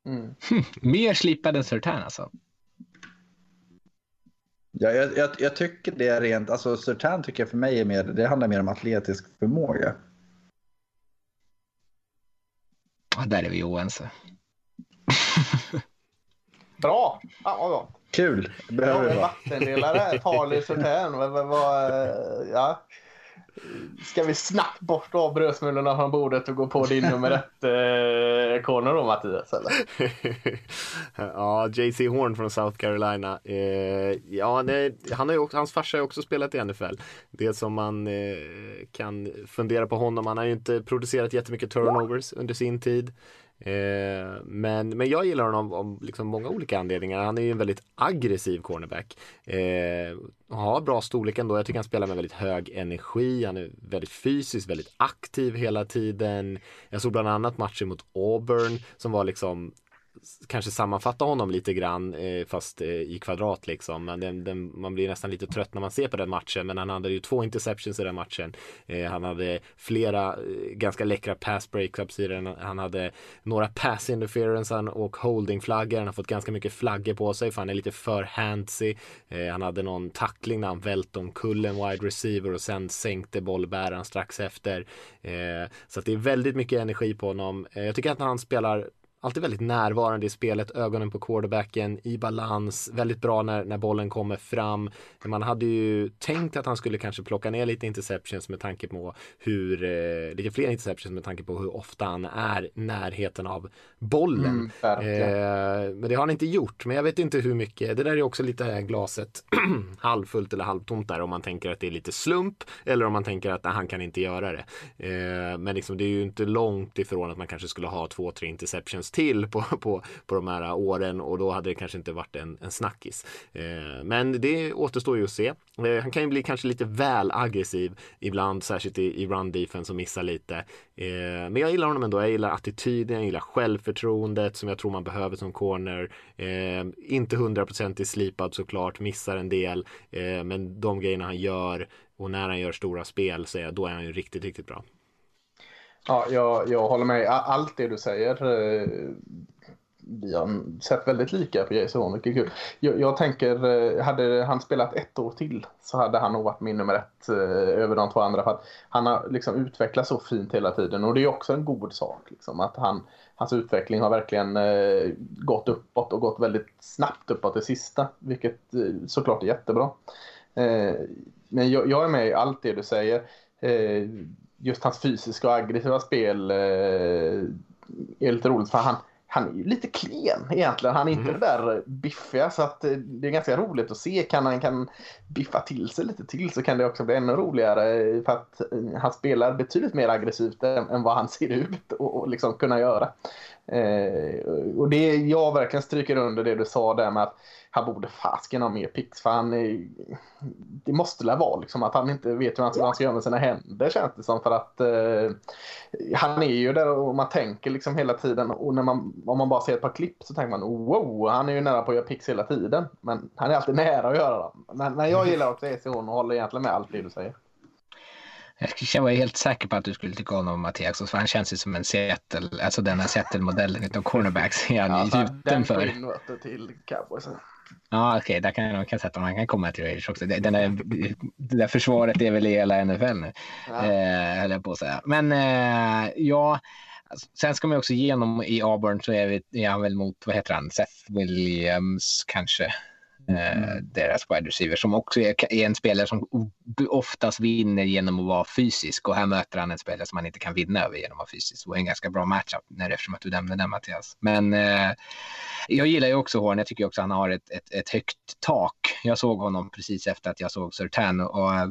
Mm. Mer slipad än Sertan alltså. Ja, jag, jag, jag tycker det är rent, alltså Sertan tycker jag för mig är mer, det handlar mer om atletisk förmåga. Ja, där är vi oense. Bra! Ja, vad bra. Kul, Ja, behöver vara. vattendelare. Farley Sertan. Ja. Ska vi snabbt bort av brödsmulorna från bordet och gå på din nummer ett eh, corner då Mattias? Eller? ja, JC Horn från South Carolina. Eh, ja, nej, han har ju också, hans farsa har ju också spelat i NFL. Det som man eh, kan fundera på honom, han har ju inte producerat jättemycket turnovers under sin tid. Eh, men, men jag gillar honom av liksom många olika anledningar. Han är ju en väldigt aggressiv cornerback. Eh, har bra storlek ändå. Jag tycker han spelar med väldigt hög energi. Han är väldigt fysisk, väldigt aktiv hela tiden. Jag såg bland annat matchen mot Auburn som var liksom kanske sammanfatta honom lite grann eh, fast eh, i kvadrat liksom. Men den, den, man blir nästan lite trött när man ser på den matchen. Men han hade ju två interceptions i den matchen. Eh, han hade flera ganska läckra pass breakups i den. Han hade några pass interference och holding flaggor. Han har fått ganska mycket flaggor på sig för han är lite för handsy. Han hade någon tackling när han välte omkull en wide receiver och sen sänkte bollbäraren strax efter. Så att det är väldigt mycket energi på honom. Jag tycker att han spelar alltid väldigt närvarande i spelet, ögonen på quarterbacken, i balans, väldigt bra när, när bollen kommer fram. Man hade ju tänkt att han skulle kanske plocka ner lite interceptions med tanke på hur, eh, lite fler interceptions med tanke på hur ofta han är närheten av bollen. Mm, eh, men det har han inte gjort, men jag vet inte hur mycket, det där är också lite glaset halvfullt eller halvtomt där om man tänker att det är lite slump eller om man tänker att nej, han kan inte göra det. Eh, men liksom, det är ju inte långt ifrån att man kanske skulle ha två, tre interceptions till på, på, på de här åren och då hade det kanske inte varit en, en snackis. Eh, men det återstår ju att se. Eh, han kan ju bli kanske lite väl aggressiv ibland, särskilt i, i run defense och missa lite. Eh, men jag gillar honom ändå. Jag gillar attityden, jag gillar självförtroendet som jag tror man behöver som corner. Eh, inte hundraprocentigt slipad såklart, missar en del. Eh, men de grejerna han gör och när han gör stora spel så är, då är han ju riktigt, riktigt bra. Ja, jag, jag håller med. Allt det du säger. eh, Vi har sett väldigt lika på Jason Horn, vilket är kul. Jag, jag tänker, eh, hade han spelat ett år till så hade han nog varit min nummer ett eh, över de två andra. För att han har liksom utvecklats så fint hela tiden och det är också en god sak. Liksom, att han, hans utveckling har verkligen eh, gått uppåt och gått väldigt snabbt uppåt det sista. Vilket eh, såklart är jättebra. Eh, men jag, jag är med i allt det du säger. Just hans fysiska och aggressiva spel eh, är lite roligt för han, han är ju lite klen egentligen. Han är inte det där biffiga så att eh, det är ganska roligt att se. Kan han kan biffa till sig lite till så kan det också bli ännu roligare eh, för att han spelar betydligt mer aggressivt än, än vad han ser ut och, och liksom kunna göra. Eh, och det jag verkligen stryker under det du sa där med att han borde fasken ha mer pix för han är, det måste väl vara liksom att han inte vet hur han, vad han ska göra med sina händer känns det som för att eh, han är ju där och man tänker liksom hela tiden och när man, om man bara ser ett par klipp så tänker man wow, han är ju nära på att göra pix hela tiden men han är alltid nära att göra dem. Men, men jag gillar också ECH och håller egentligen med allt det du säger. Jag var helt säker på att du skulle tycka om Mattias, för han känns ju som en Seattle, alltså den här Seattle-modellen av cornerbacks är han Ja, för. Den till Cowboys. Ja, okej, där kan jag kan sätta Han kan komma till Raiders också. Det, den är, det där försvaret är väl i hela NFL nu, Ja. eh, höll jag på att säga. Men eh, ja, alltså, sen ska man också igenom i Auburn så är, vi, är han väl mot, vad heter han, Seth Williams kanske. Eh, deras wide receiver som också är, är en spelare som oftast vinner genom att vara fysisk och här möter han en spelare som man inte kan vinna över genom att vara fysisk och en ganska bra matchup när, eftersom att du nämnde den Mattias. Men eh, jag gillar ju också Horn, jag tycker också han har ett, ett, ett högt tak. Jag såg honom precis efter att jag såg Surtan och eh,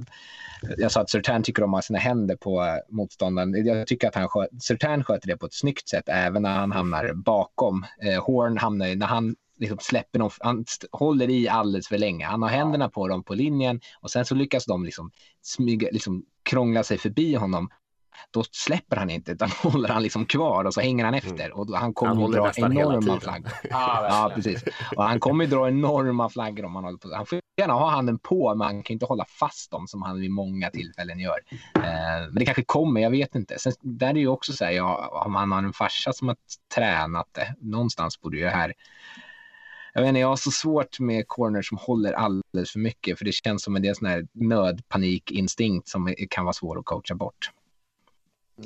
jag sa att Surtan tycker om att ha sina händer på eh, motståndaren. Jag tycker att han skö- Surtan sköter det på ett snyggt sätt även när han hamnar bakom. Eh, Horn hamnar ju, när han liksom släpper dem, han håller i alldeles för länge. Han har händerna på dem på linjen och sen så lyckas de liksom smyga, liksom krångla sig förbi honom. Då släpper han inte utan håller han liksom kvar och så hänger han efter och han kommer Han dra enorma flaggor. Ja, Ja, precis. Och han kommer dra enorma flaggor om han håller på. Han får gärna ha handen på, men han kan inte hålla fast dem som han vid många tillfällen gör. Eh, men det kanske kommer, jag vet inte. Sen, där är det ju också så här, ja, om han har en farsa som har tränat det, någonstans borde ju här jag vet inte, jag har så svårt med corners som håller alldeles för mycket för det känns som en sån här nödpanikinstinkt som kan vara svår att coacha bort.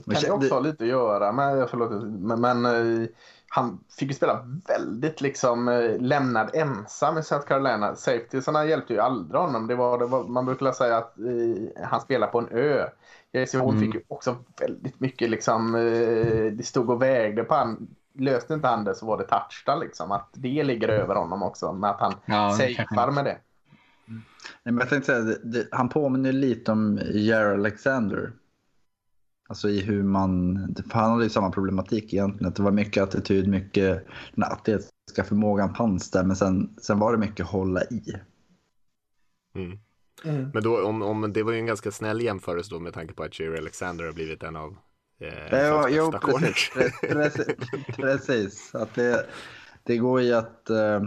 kan det också ha lite att göra med, förlåt, men, men eh, han fick ju spela väldigt liksom eh, lämnad ensam i South Carolina. Safetiesarna hjälpte ju aldrig honom. Det var, det var, man brukar säga att eh, han spelar på en ö. JC Horn Mm. fick ju också väldigt mycket liksom, eh, det stod och vägde på han. Löste inte han det så var det touchdown liksom. Att det ligger över honom också med att han Ja, safear med det. Nej, men jag tänkte säga, det, det, han påminner lite om Jair Alexander. Alltså i hur man, för han hade ju samma problematik egentligen. Att det var mycket attityd, mycket den atletiska förmågan fanns där. Men sen, sen var det mycket hålla i. Mm. Men då, om, om, det var ju en ganska snäll jämförelse då med tanke på att Jerry Alexander har blivit en av eh, Ja, jo, precis. precis, precis. Att det, det går ju att, eh,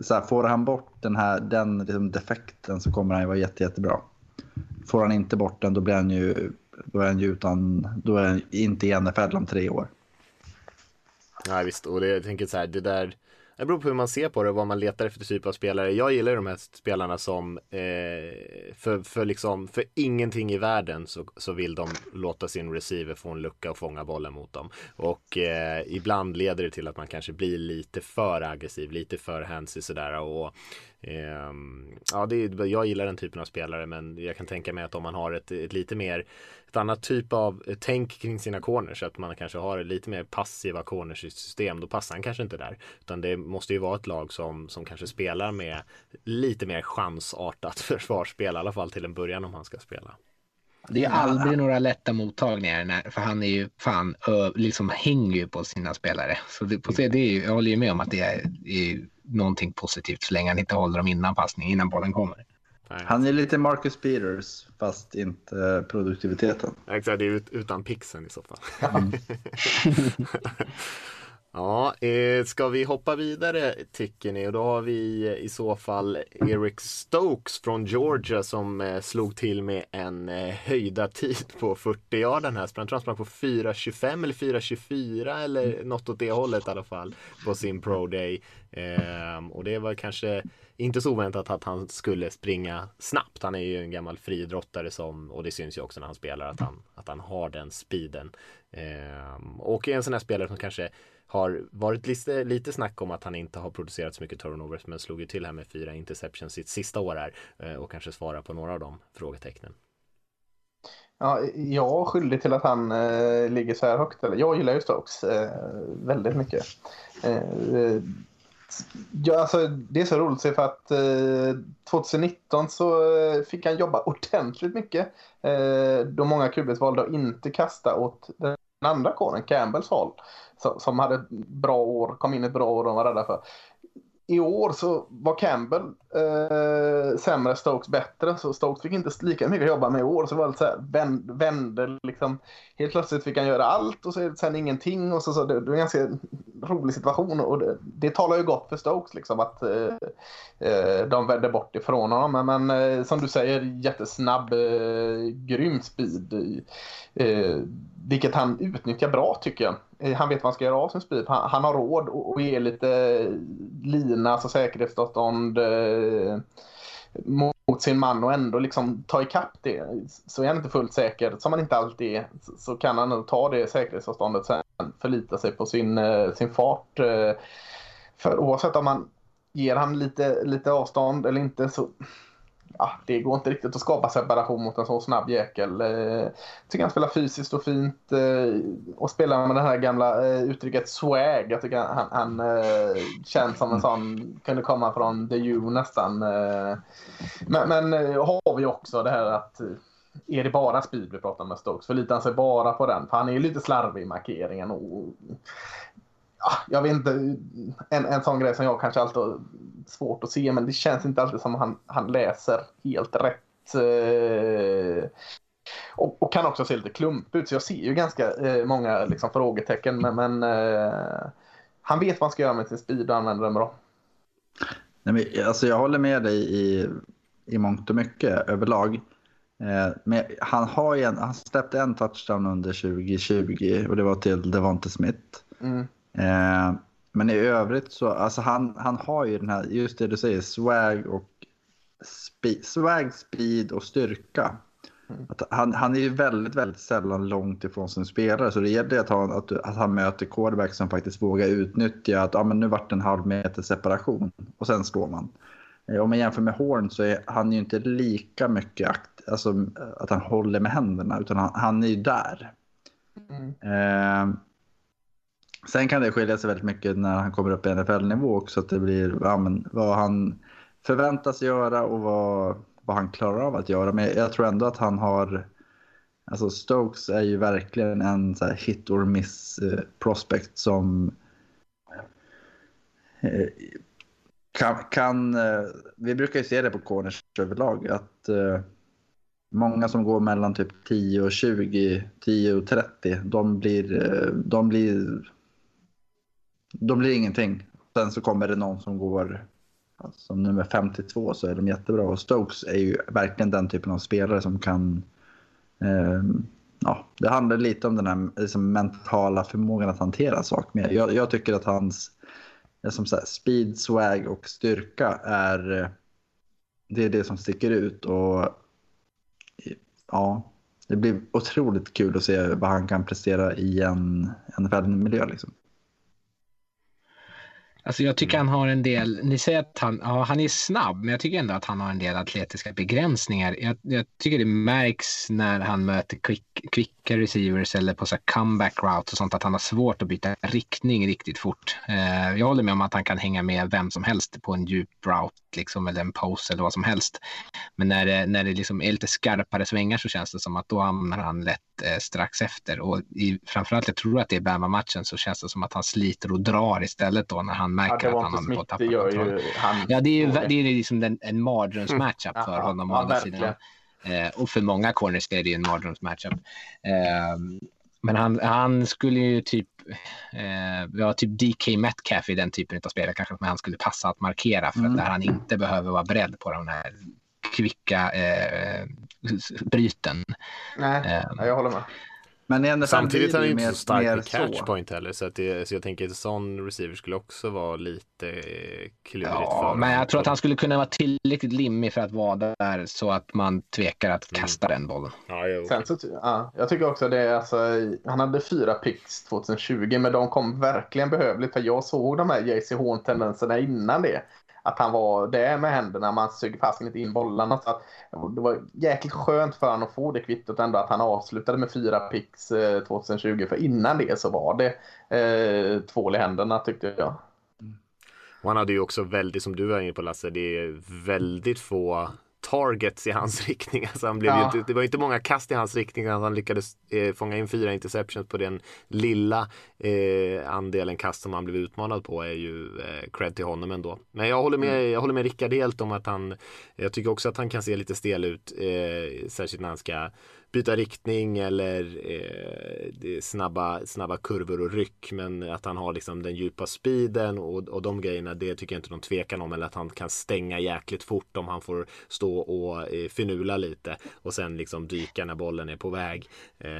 så här, får han bort den här den liksom defekten så kommer han ju vara jätte, jättebra. Får han inte bort den då blir han ju, då är han ju utan, då är han inte i NFL om tre år. Ja visst, och det, jag tänker så här, det där det beror på hur man ser på det och vad man letar efter typ av spelare. Jag gillar ju de här spelarna som eh, för, för, liksom, för ingenting i världen så, så vill de låta sin receiver få en lucka och fånga bollen mot dem. Och eh, ibland leder det till att man kanske blir lite för aggressiv, lite för handsy sådär. Och, Ehm, ja, det är, jag gillar den typen av spelare men jag kan tänka mig att om man har ett, ett lite mer ett annat typ av eh, tänk kring sina corners, att man kanske har lite mer passiva corners i system, då passar han kanske inte där. Utan det måste ju vara ett lag som, som kanske spelar med lite mer chansartat försvarsspel, i alla fall till en början om han ska spela. Det är aldrig några lätta mottagningar, när, för han är ju fan, ö, liksom hänger ju på sina spelare. Så det, på, det är ju, jag håller ju med om att det är, är någonting positivt så länge han inte håller dem innan passning, innan bollen kommer. Han är lite Marcus Peters fast inte produktiviteten. Exakt, det är ut, utan pixen i så fall. ja, eh, ska vi hoppa vidare tycker ni? Och då har vi eh, i så fall Eric Stokes från Georgia som eh, slog till med en eh, höjda tid på 40 yarder den här. Jag tror han sprang på 4.25 eller 4.24 eller något åt det hållet i alla fall på sin pro day. Ehm, och det var kanske inte så oväntat att han skulle springa snabbt. Han är ju en gammal friidrottare som, och det syns ju också när han spelar, att han, att han har den speeden. Ehm, och är en sån här spelare som kanske har varit lite, lite snack om att han inte har producerat så mycket turnovers men slog ju till här med fyra interceptions sitt sista år här eh, och kanske svarar på några av de frågetecknen. Ja, jag är skyldig till att han eh, ligger så här högt. Eller, jag gillar ju Stokes eh, väldigt mycket. Eh, eh ja, alltså, det är så roligt att se för att eh, 2019 så eh, fick han jobba ordentligt mycket. Eh, då många QBs valde att inte kasta åt den den andra kåren, Campbells håll, som hade ett bra år, kom in ett bra år och de var rädda för i år så var Campbell eh, sämre, Stokes bättre. Så Stokes fick inte lika mycket att jobba med i år. Så det var lite så här, vänd, vände liksom. Helt plötsligt fick han göra allt och så sen ingenting. Och så, så det, det var en ganska rolig situation. Och det, det talar ju gott för Stokes liksom att eh, eh de vände bort ifrån honom. Men, men eh, som du säger, jättesnabb, eh, grym speed. Eh, vilket han utnyttjar bra tycker jag. Eh, han vet vad han ska göra av sin speed. Han, han har råd att ge lite lina, alltså säkerhetsavstånd eh, mot sin man och ändå liksom ta ikapp det. Så är han inte fullt säker, som han inte alltid är, så kan han nog ta det säkerhetsavståndet sen, förlita sig på sin, eh, sin fart. Eh, för oavsett om man ger han lite, lite avstånd eller inte så ja, det går inte riktigt att skapa separation mot en så snabb jäkel. Eh, tycker han spelar fysiskt och fint eh, och spelar med det här gamla eh, uttrycket swag. Jag tycker han, han eh, känns som en sån, kunde komma från The U nästan. Men, men har vi också det här att är det bara speed vi pratar med Stokes? Förlitar han sig bara på den? För han är lite slarvig i markeringen. Och, ja, jag vet inte, en, en sån grej som jag kanske alltid har svårt att se, men det känns inte alltid som han, han läser helt rätt. Eh, och, och, kan också se lite klump ut, så jag ser ju ganska eh, många liksom, frågetecken, men, men eh, han vet vad han ska göra med sin speed och använder den bra. Nej, men, alltså, jag håller med dig i, i mångt och mycket överlag. Men han har en, han släppte en touchdown under 2020 och det var till Devonte Smith. Mm. Eh, men i övrigt så, alltså han, han har ju den här, just det du säger, swag och speed, swag, speed och styrka. Mm. Att han, han är ju väldigt, väldigt sällan långt ifrån sin spelare. Så det gäller att, ha, att, att han möter quarterback som faktiskt vågar utnyttja att ah, men nu vart det en halv meter separation och sen slår man. Eh, om man jämför med Horn så är han ju inte lika mycket akt, alltså, att han håller med händerna utan han, han är ju där. Mm. Eh, Sen kan det skilja sig väldigt mycket när han kommer upp i NFL-nivå också. Att det blir ja, men, vad han förväntas göra och vad, vad han klarar av att göra. Men jag tror ändå att han har... Alltså Stokes är ju verkligen en så hit or miss-prospect eh, som eh, kan, kan, eh, vi brukar ju se det på corners överlag att många som går mellan typ 10 och 20, 10 och 30, de blir, de blir de blir ingenting. Sen så kommer det någon som går som nummer 52 så är de jättebra. Och Stokes är ju verkligen den typen av spelare som kan... Eh, ja, det handlar lite om den här liksom, mentala förmågan att hantera saker. jag, jag tycker att hans eh, som så här, speed, swag och styrka är eh, det är det som sticker ut. Och ja, det blir otroligt kul att se vad han kan prestera i en en miljö. Liksom. Alltså jag tycker mm. han har en del, ni säger att han, ja, han är snabb, men jag tycker ändå att han har en del atletiska begränsningar. Jag, jag tycker det märks när han möter quick, quicka receivers eller på så comeback route och sånt att han har svårt att byta riktning riktigt fort. Eh, jag håller med om att han kan hänga med vem som helst på en djup route liksom, eller en pose eller vad som helst. Men när det, när det liksom är lite skarpare svängar så känns det som att då hamnar han lätt eh, strax efter. Och i, framförallt, jag tror att det är Bama-matchen, så känns det som att han sliter och drar istället då när han märker ja, att han håller på att tappa kontroll. Han... Ja, det är ju det är liksom en, en mardrömsmatchup mm. för ja, honom. Ja, ja. Eh, och för många corners är det en mardrömsmatchup. Eh, men han, han skulle ju typ, eh, ja, typ DK Metcalf i den typen av spelare kanske, men han skulle passa att markera för mm. där han inte behöver vara beredd på de här kvicka eh, bryten. Nej, eh, jag håller med. Men Samtidigt är han inte så stark med catchpoint heller så, att det, så jag tänker att en sån receiver skulle också vara lite klurigt ja, för Men jag tror att han skulle kunna vara tillräckligt limmig för att vara där så att man tvekar att mm. kasta mm. den bollen. Ja, jo, Sen så, ja, jag tycker också det, alltså, han hade fyra picks 2020 men de kom verkligen behövligt för jag såg de här JC Horn-tendenserna innan det att han var där med händerna. Man sög fasiken inte in bollarna. Så att, det var jäkligt skönt för honom att få det kvittot ändå att han avslutade med fyra picks eh, 2020. För innan det så var det eh, tvål i händerna tyckte jag. Mm. Och han hade ju också väldigt, som du var inne på Lasse, det är väldigt få targets i hans riktning. Alltså han blev Ja. ju inte, det var inte många kast i hans riktning att han lyckades eh, fånga in fyra interceptions på den lilla eh, andelen kast som han blev utmanad på är ju eh, cred till honom ändå. Men jag håller med, Mm. jag håller med Rickard helt om att han, jag tycker också att han kan se lite stel ut, eh, särskilt när han ska byta riktning eller eh, snabba, snabba kurvor och ryck. Men att han har liksom den djupa speeden och, och de grejerna, det tycker jag inte någon tvekan om. Eller att han kan stänga jäkligt fort om han får stå och eh, finula lite och sen liksom dyka när bollen är på väg. Eh,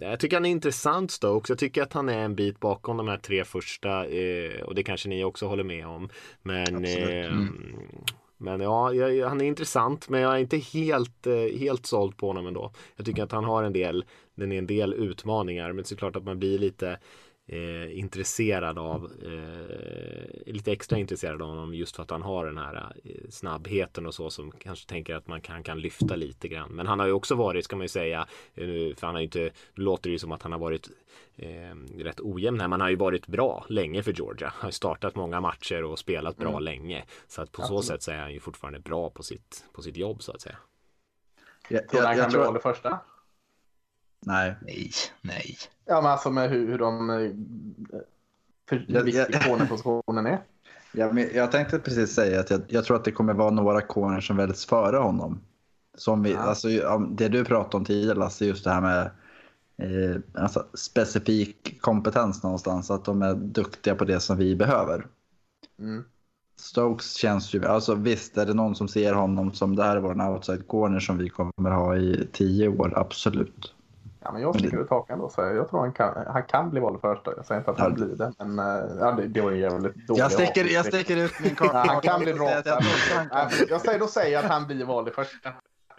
jag tycker han är intressant Stokes. Jag tycker att han är en bit bakom de här tre första eh, och det kanske ni också håller med om. Men Absolut men ja, jag, han är intressant men jag är inte helt, eh, helt såld på honom ändå. Jag tycker att han har en del, den är en del utmaningar men såklart att man blir lite eh, intresserad av, eh, lite extra intresserad av honom just för att han har den här eh, snabbheten och så som kanske tänker att man kan, kan lyfta lite grann. Men han har ju också varit, ska man ju säga, eh, för han har ju inte, nu låter det ju som att han har varit eh, rätt ojämn här, men han har ju varit bra länge för Georgia. Han har ju startat många matcher och spelat bra länge. Så att på så sätt så är han ju fortfarande bra på sitt, på sitt jobb så att säga. Jag, Tror du jag, han jag kan bli tror... första? Nej. Nej, nej. Ja, men alltså med hur, hur de... eh, För Jag- jag- cornerpositionen är. Jag, men jag tänkte precis säga att jag, jag tror att det kommer vara några corners som väljs före honom. Som vi, Ja. alltså, ja, det du pratade om tidigare Lasse, just det här med eh, alltså, specifik kompetens någonstans. Att de är duktiga på det som vi behöver. Mm. Stokes känns ju, alltså visst är det någon som ser honom som det här var en outside corner som vi kommer ha i tio år, absolut. Ja, men jag sticker ut hakan då. Så jag tror han kan, han kan bli vald första. Jag säger inte att han blir det. Men eh, ja, det, det var ju jävligt dålig Jag sticker, jag sticker ut min karta. Ja, han kan bli bra. Jag jag- säger, då säger jag att han blir vald i första.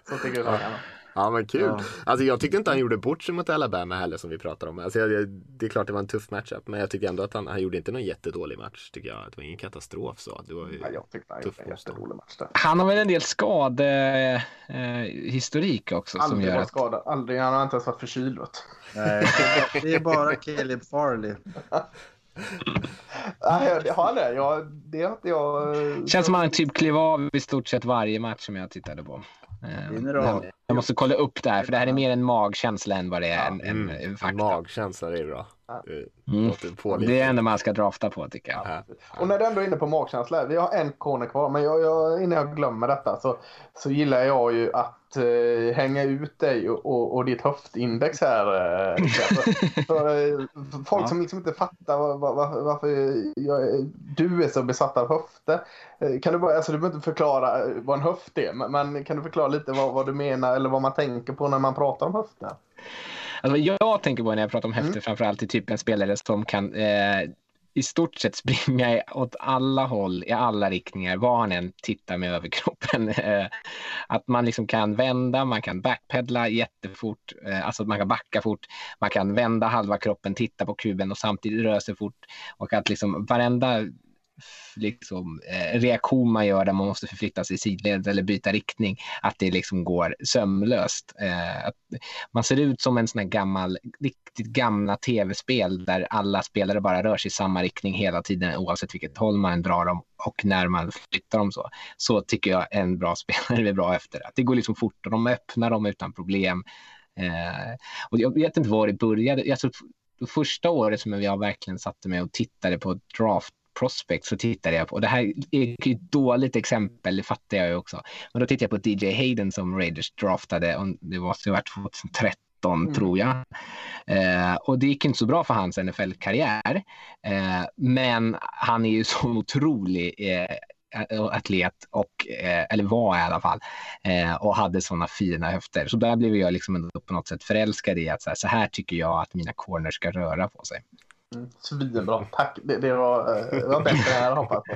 Så sticker ut hakan. Ja men kul. Ja. Alltså jag tyckte inte han gjorde bort sig mot Alabama heller som vi pratar om. Alltså, jag, det är klart det var en tuff matchup men jag tycker ändå att han, han gjorde inte någon jättedålig match tycker jag. Det var ingen katastrof så. Det var ju... Ja, jag tyckte han gjorde en jätterolig match där. Han har väl en del skadehistorik eh, historik också som Aldrig gör varit att skadad. Aldrig. Han har inte ens varit förkyld. Nej, det är bara Caleb Farley. Nej, har han det? Jag, det har inte jag... Känns som att han typ klev av i stort sett varje match som jag tittade på. Eh. Jag måste kolla upp det här för det här är mer en magkänsla än vad det är en, en, Mm, en fakta. magkänsla, det är bra. Ja. Det Mm. Det är ändå man ska drafta på tycker jag. Ja. Och när du ändå är inne på magkänsla. Vi har en corner kvar. Men jag, jag, innan jag glömmer detta så, så gillar jag ju att eh, hänga ut dig och, och, och ditt höftindex här. Eh, för, för, eh, folk Ja. som liksom inte fattar var, var, var, varför jag, du är så besatt av höfter. Eh, Kan du, bara, alltså, du behöver inte förklara eh, vad en höft är. Men, men kan du förklara lite vad, vad du menar eller vad man tänker på när man pratar om höfter? Alltså, jag tänker på när jag pratar om höfter Mm. framförallt är typ en spelare som kan i stort sett springa åt alla håll, i alla riktningar, var han än tittar med överkroppen. Eh, att man liksom kan vända, man kan backpedla jättefort, eh, alltså att man kan backa fort, man kan vända halva kroppen, titta på kuben och samtidigt röra sig fort. Och att liksom varenda liksom, eh, reaktion man gör där man måste förflytta sig i sidled eller byta riktning, att det liksom går sömlöst. Eh, att man ser ut som en sån här gammal, riktigt gamla tv-spel där alla spelare bara rör sig i samma riktning hela tiden oavsett vilket håll man drar dem och när man flyttar dem så. Så tycker jag en bra spelare är bra efter. Att det går liksom fort och de öppnar dem utan problem. Eh, och jag vet inte var det började. Alltså, första året som jag verkligen satte mig och tittade på draft prospect så tittade jag på, och det här är ett dåligt exempel, det fattar jag ju också, men då tittade jag på DJ Hayden som Raiders draftade, och det var så vart 2013 Mm. tror jag. Eh, och det gick inte så bra för hans NFL-karriär, eh, men han är ju så otrolig eh, atlet, och, eh, eller var i alla fall, eh, och hade sådana fina höfter. Så där blev jag liksom ändå på något sätt förälskad i att så här, så här tycker jag att mina corners ska röra på sig. Mm, svinbra, tack. Det, det, var, eh, det var bättre än jag hade hoppats på.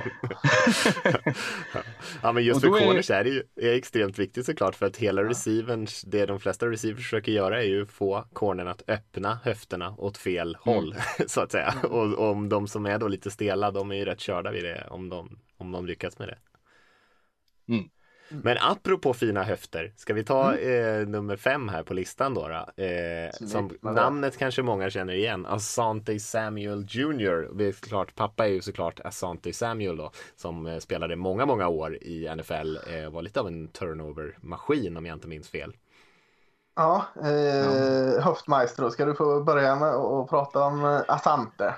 Ja men just för då är- corners är det ju är extremt viktigt såklart för att hela receivern, det de flesta receivers försöker göra är ju få cornern att öppna höfterna åt fel håll så att säga. Och, och om de som är då lite stela, de är ju rätt körda vid det om de, om de lyckas med det. Men apropå fina höfter, ska vi ta Mm. eh, nummer fem här på listan då? då? Eh, som namnet kanske många känner igen, Asante Samuel Jr. Det är klart, pappa är ju såklart Asante Samuel då, som eh, spelade många, många år i NFL, eh, var lite av en turnover-maskin om jag inte minns fel. Ja, eh, höftmaestro, ska du få börja med att prata om eh, Asante?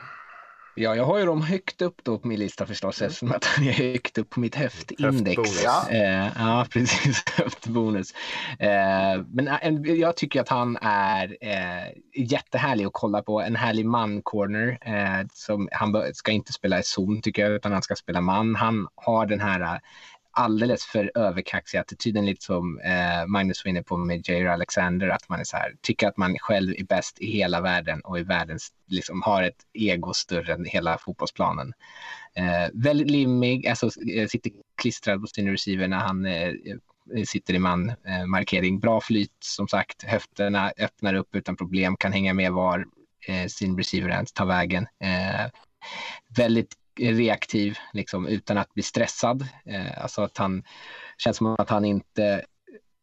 Ja, jag har ju dem högt upp då på min lista förstås eftersom att han är högt upp på mitt höftindex. Höftbonus. Ja. Eh, ja, precis. Höftbonus. Eh, men eh, jag tycker att han är eh, jättehärlig att kolla på. En härlig man-corner. Eh, som, han ska inte spela i zon tycker jag, utan han ska spela man. Han har den här alldeles för överkaxiga attityden, lite som eh, Magnus var inne på med Jair Alexander, att man är så här, tycker att man själv är bäst i hela världen och i världens, liksom har ett ego större än hela fotbollsplanen. Eh, väldigt limmig, alltså eh, sitter klistrad på sin receiver när han eh, eh sitter i man-markering. Eh, Bra flyt som sagt, höfterna öppnar upp utan problem, kan hänga med var eh, sin receiver ens tar vägen. Eh, väldigt reaktiv, liksom, utan att bli stressad. Eh, alltså att han känns som att han inte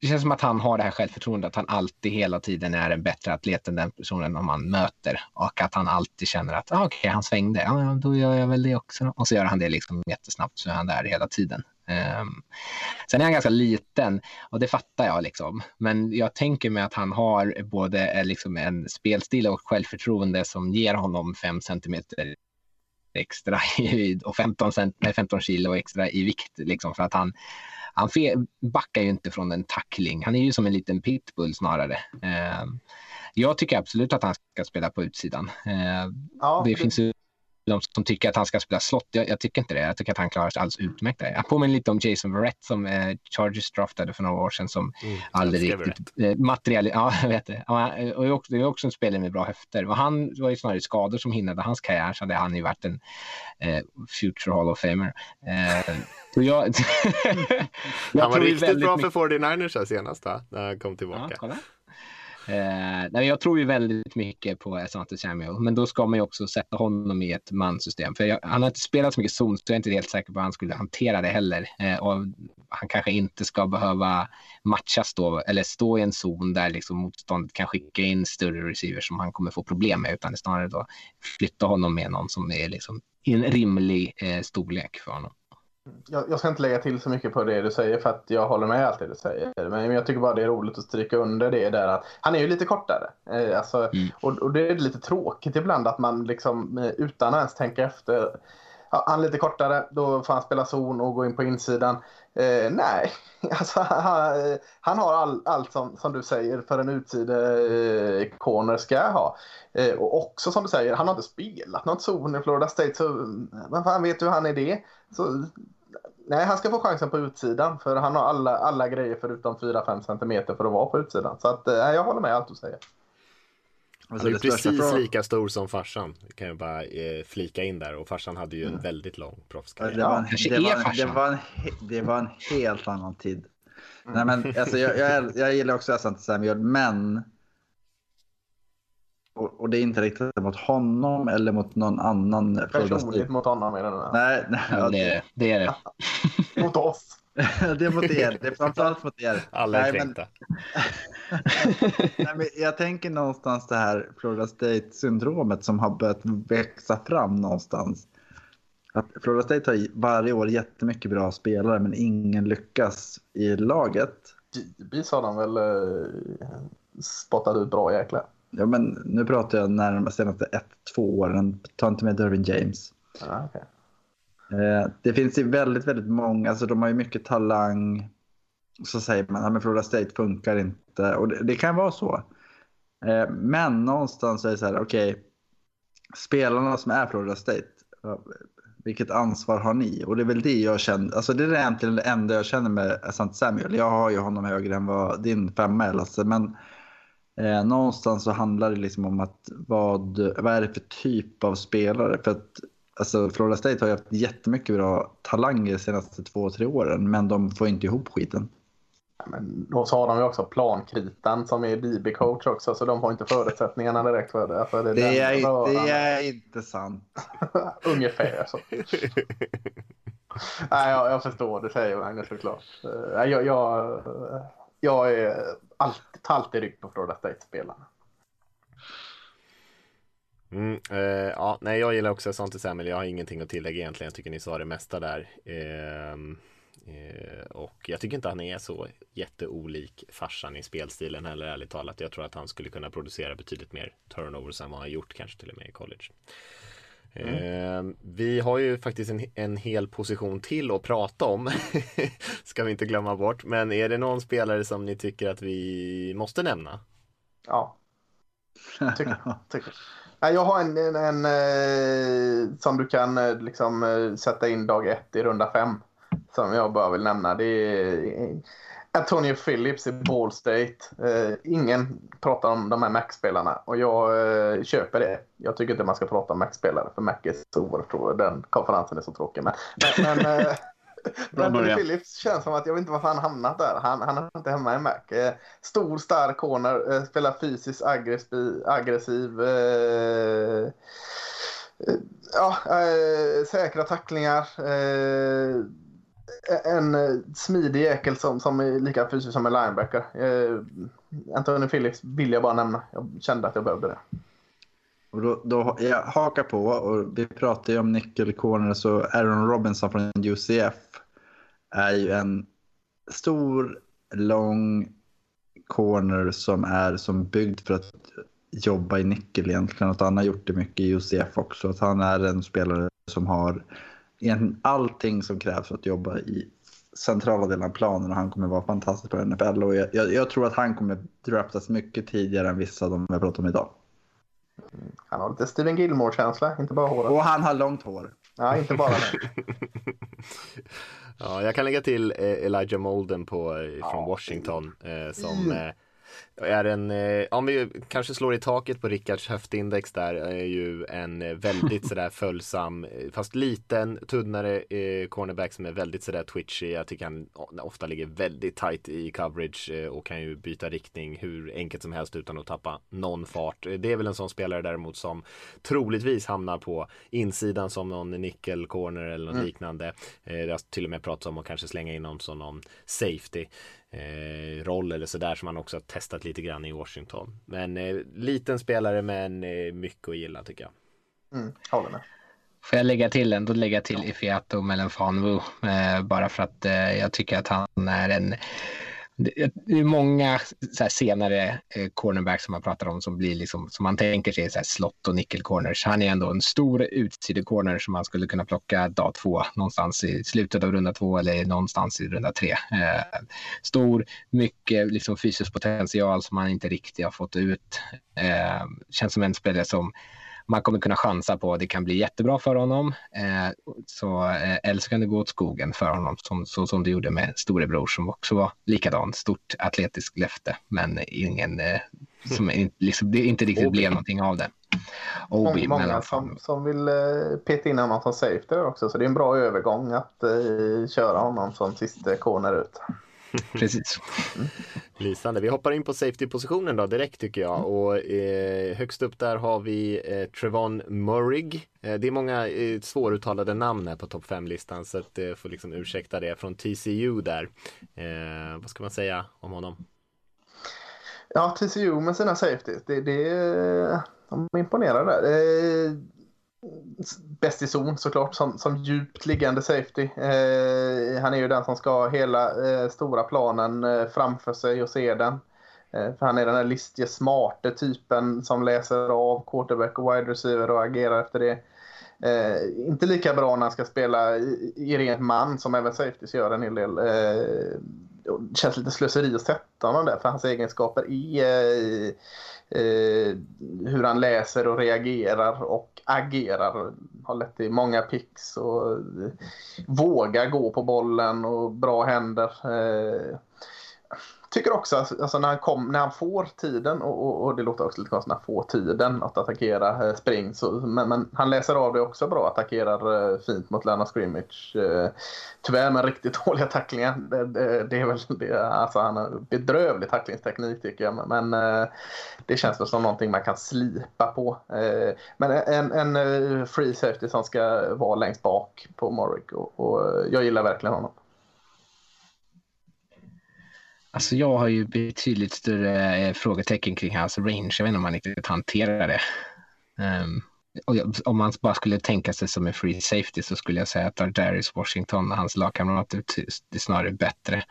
det känns som att han har det här självförtroendet, att han alltid hela tiden är en bättre atlet än den personen man möter och att han alltid känner att ah, okej, han svängde, ja, då gör jag väl det också. Och så gör han det liksom jättesnabbt så är han där hela tiden. Um, sen är han ganska liten och det fattar jag liksom. Men jag tänker mig att han har både eh, liksom en spelstil och självförtroende som ger honom fem centimeter extra i och 15, cent, nej, 15 kilo extra i vikt. Liksom, för att han, han backar ju inte från en tackling. Han är ju som en liten pitbull snarare. Eh, jag tycker absolut att han ska spela på utsidan. Eh, Ja, det finns ju de som tycker att han ska spela slott. Jag, jag tycker inte det. Jag tycker att han klarar sig alldeles utmärkt där. Jag påminner lite om Jason Verrett som eh, Chargers draftade för några år sedan som aldrig älskar riktigt eh, material. Ja, jag vet det. Ja, och också, det är också en spelare med bra höfter. Och han var ju snarare skador som hindrade hans karriär så hade han ju varit en eh, future Hall of Famer. Eh, jag, jag han var riktigt bra mycket- för 49ers här senast? När han kom Ja, tillbaka. kolla. Eh, nej, jag tror ju väldigt mycket på Asante Samuel, men då ska man ju också sätta honom i ett mansystem. För jag, han har inte spelat så mycket zon, så jag är inte helt säker på hur han skulle hantera det heller. Eh, och han kanske inte ska behöva matchas då, eller stå i en zon där liksom motståndet kan skicka in större receivers som han kommer få problem med, utan snarare då flytta honom med någon som är liksom i en rimlig eh, storlek för honom jag, jag ska inte lägga till så mycket på det du säger för att jag håller med allt det du säger. Men jag tycker bara det är roligt att stryka under det där att han är ju lite kortare. Eh, alltså, Mm. och, och det är lite tråkigt ibland att man liksom eh, utan att ens tänka efter. Ja, han är lite kortare, då får han spela zon och gå in på insidan. Eh, nej, alltså, han, han har all, allt som, som du säger för en utside eh, corner ska ha. Eh, och också som du säger, han har inte spelat något zon i Florida State. Så vem fan vet du hur han är det? Så, nej, han ska få chansen på utsidan. För han har alla, alla grejer förutom 4-5 centimeter för att vara på utsidan. Så att, eh, jag håller med allt du säger. Alltså, Han är precis frågan- lika stor som farsan. Kan jag bara eh, flika in där. Och farsan hade ju en väldigt lång proffskarriär. Det var, en, det, var, det, var en, det var en helt annan tid. Nej, men, alltså, jag, jag, jag gillar också Asante Samuel, men... Och, och det är inte riktigt mot honom eller mot någon annan. Personligt mot honom är det nu. Nej, nej är det. det är det. Mot oss. det är mot er. Det är framförallt mot er. Alla är nej, men, nej, men jag tänker någonstans det här Florida State-syndromet som har börjat växa fram någonstans. Att Florida State har varje år jättemycket bra spelare men ingen lyckas i laget. Givetvis har de väl eh, spottat ut bra jäklar. Ja, men nu pratar jag närmast senaste ett, två åren. Ta inte med Dervin James. Ja, okej. Eh, det finns ju väldigt, väldigt många. Alltså de har ju mycket talang. Så säger man att Florida State funkar inte. Och det, det kan vara så. Eh, men någonstans är det så här, okej. spelarna som är Florida State. Vilket ansvar har ni? Och det är väl det jag känner. Alltså det är egentligen det enda jag känner med Sant Samuel. Jag har ju honom högre än vad din femma är Lasse. Men Eh, någonstans så handlar det liksom om att vad, vad är det för typ av spelare? För att alltså, Florida State har ju haft jättemycket bra talanger de senaste två, tre åren, men de får inte ihop skiten. Men då så har de ju också plankritan som är DB-coach också, så de har inte förutsättningarna direkt för det. Alltså, det, är Det är, röran. det är inte sant. Ungefär så. Nej, jag, jag förstår du säger Magnus såklart. Eh, Jag, jag, jag är alltid, alltid rygg på Florida State-spelarna. Mm, eh, ja, nej, jag gillar också Sante Samuel. Jag har ingenting att tillägga egentligen. Jag tycker ni sa det mesta där. Ehm, eh, och jag tycker inte han är så jätteolik farsan i spelstilen heller ärligt talat. Jag tror att han skulle kunna producera betydligt mer turnovers än vad han har gjort kanske till och med i college. Eh, vi har ju faktiskt en, en hel position till att prata om. Ska vi inte glömma bort. Men är det någon spelare som ni tycker att vi måste nämna? Ja, tycker, tycker. Jag har en, en, en eh, som du kan eh, liksom eh, sätta in dag ett i runda fem. Som jag bara vill nämna. Det är Antonio Phillips i Ball State. Ingen pratar om de här Mac-spelarna och jag köper det. Jag tycker inte man ska prata om Mac-spelare för Mac är så oerhört. Den konferensen är så tråkig. Men, men, början. Phillips känns som att jag vet inte varför han hamnat där. Han, han är inte hemma i Mac. Eh, stor, stark corner, eh, spelar fysiskt aggressiv. aggressiv eh, eh, ja, eh, säkra tacklingar. Eh, en smidig jäkel som, som är lika fysisk som en linebacker. Anthony Phillips vill jag bara nämna. Jag kände att jag behövde det. Och då, då, jag hakar på och vi pratar ju om nickel corner så Aaron Robinson från UCF är ju en stor, lång corner som är som byggd för att jobba i nickel egentligen. Att han har gjort det mycket i UCF också. Att han är en spelare som har egentligen allting som krävs för att jobba i centrala delen av planen och han kommer vara fantastisk på NFL. Och jag, jag, jag tror att han kommer draftas mycket tidigare än vissa av de jag pratar om idag. Han har lite Steven Gilmore-känsla, inte bara håret. Och han har långt hår. Ja, inte bara det. Ja, jag kan lägga till eh, Elijah Molden på, eh, från Washington eh, som eh, är en, eh, om vi kanske slår i taket på Rickards höftindex där, är ju en eh, väldigt sådär följsam, eh, fast liten, tunnare eh, cornerback som är väldigt sådär twitchy. Jag tycker han ofta ligger väldigt tight i coverage eh, och kan ju byta riktning hur enkelt som helst utan att tappa någon fart. Eh, Det är väl en sån spelare däremot som troligtvis hamnar på insidan som någon nickel corner eller något liknande. Eh, Det har till och med pratats om att kanske slänga in någon som någon safety eh, roll eller sådär som man också har testat lite grann i Washington. Men eh, liten spelare men eh, mycket att gilla tycker jag. Mm, håller med. Får jag lägga till en? Då lägger jag till Ifiato Melenfanwu. Eh, bara för att eh, jag tycker att han är en... Det det är många så här, senare eh, cornerbacks som man pratar om som blir liksom, som man tänker sig så här, slott och nickelcorners. Han är ändå en stor utsidecorner som man skulle kunna plocka dag två någonstans i slutet av runda två eller någonstans i runda tre. Eh, stor, mycket liksom, fysisk potential som man inte riktigt har fått ut. Eh, känns som en spelare som man kommer kunna chansa på. Det kan bli jättebra för honom. Eh, så, eh, eller så kan det gå åt skogen för honom, som, så som det gjorde med storebror som också var likadan. Stort atletiskt löfte, men ingen, eh, som in, liksom, det inte riktigt Obi. blev någonting av det. Obi, Många, många mellan- som, som vill eh, peta in honom som safety också. Så det är en bra övergång att eh, köra honom som sista corner ut. Precis. Lysande. Vi hoppar in på safety-positionen då direkt tycker jag. Och eh, högst upp där har vi eh, Trevon Murrig. Eh, det är många eh, svåruttalade namn här på topp 5-listan så att eh, får liksom ursäkta det. Från TCU där. Eh, vad ska man säga om honom? Ja, TCU med sina safeties. Det, det, de imponerar där. Bäst i zon såklart som, som djupt liggande safety. Eh, han är ju den som ska ha hela eh, stora planen eh, framför sig och se den. Eh, för han är den där listige, smarte typen som läser av quarterback och wide receiver och agerar efter det. Eh, inte lika bra när han ska spela i, i rent man som även safeties gör en hel del. Eh, det känns lite slöseri att sätta honom där för hans egenskaper i eh, eh, hur han läser och reagerar och agerar har lett till många picks och vågar gå på bollen och bra händer. Eh, Tycker också att alltså, när, han kom, när han får tiden, och, och, och det låter också lite konstigt, när han får tiden att attackera eh, spring. Så, men, men, han läser av det också bra, attackerar eh, fint mot Lana Scrimmage. Eh, tyvärr med riktigt dåliga tacklingar. Det, det, det är väl, det, alltså, han har bedrövlig tacklingsteknik tycker jag. Men eh, det känns väl som någonting man kan slipa på. Eh, men en, en eh, free safety som ska vara längst bak på Morrick och, och eh, jag gillar verkligen honom. Alltså jag har ju betydligt större eh, frågetecken kring hans range. Jag vet inte om han riktigt hanterar det. Um, om man bara skulle tänka sig som en free safety så skulle jag säga att Darius Washington och hans lagkamrater är snarare bättre.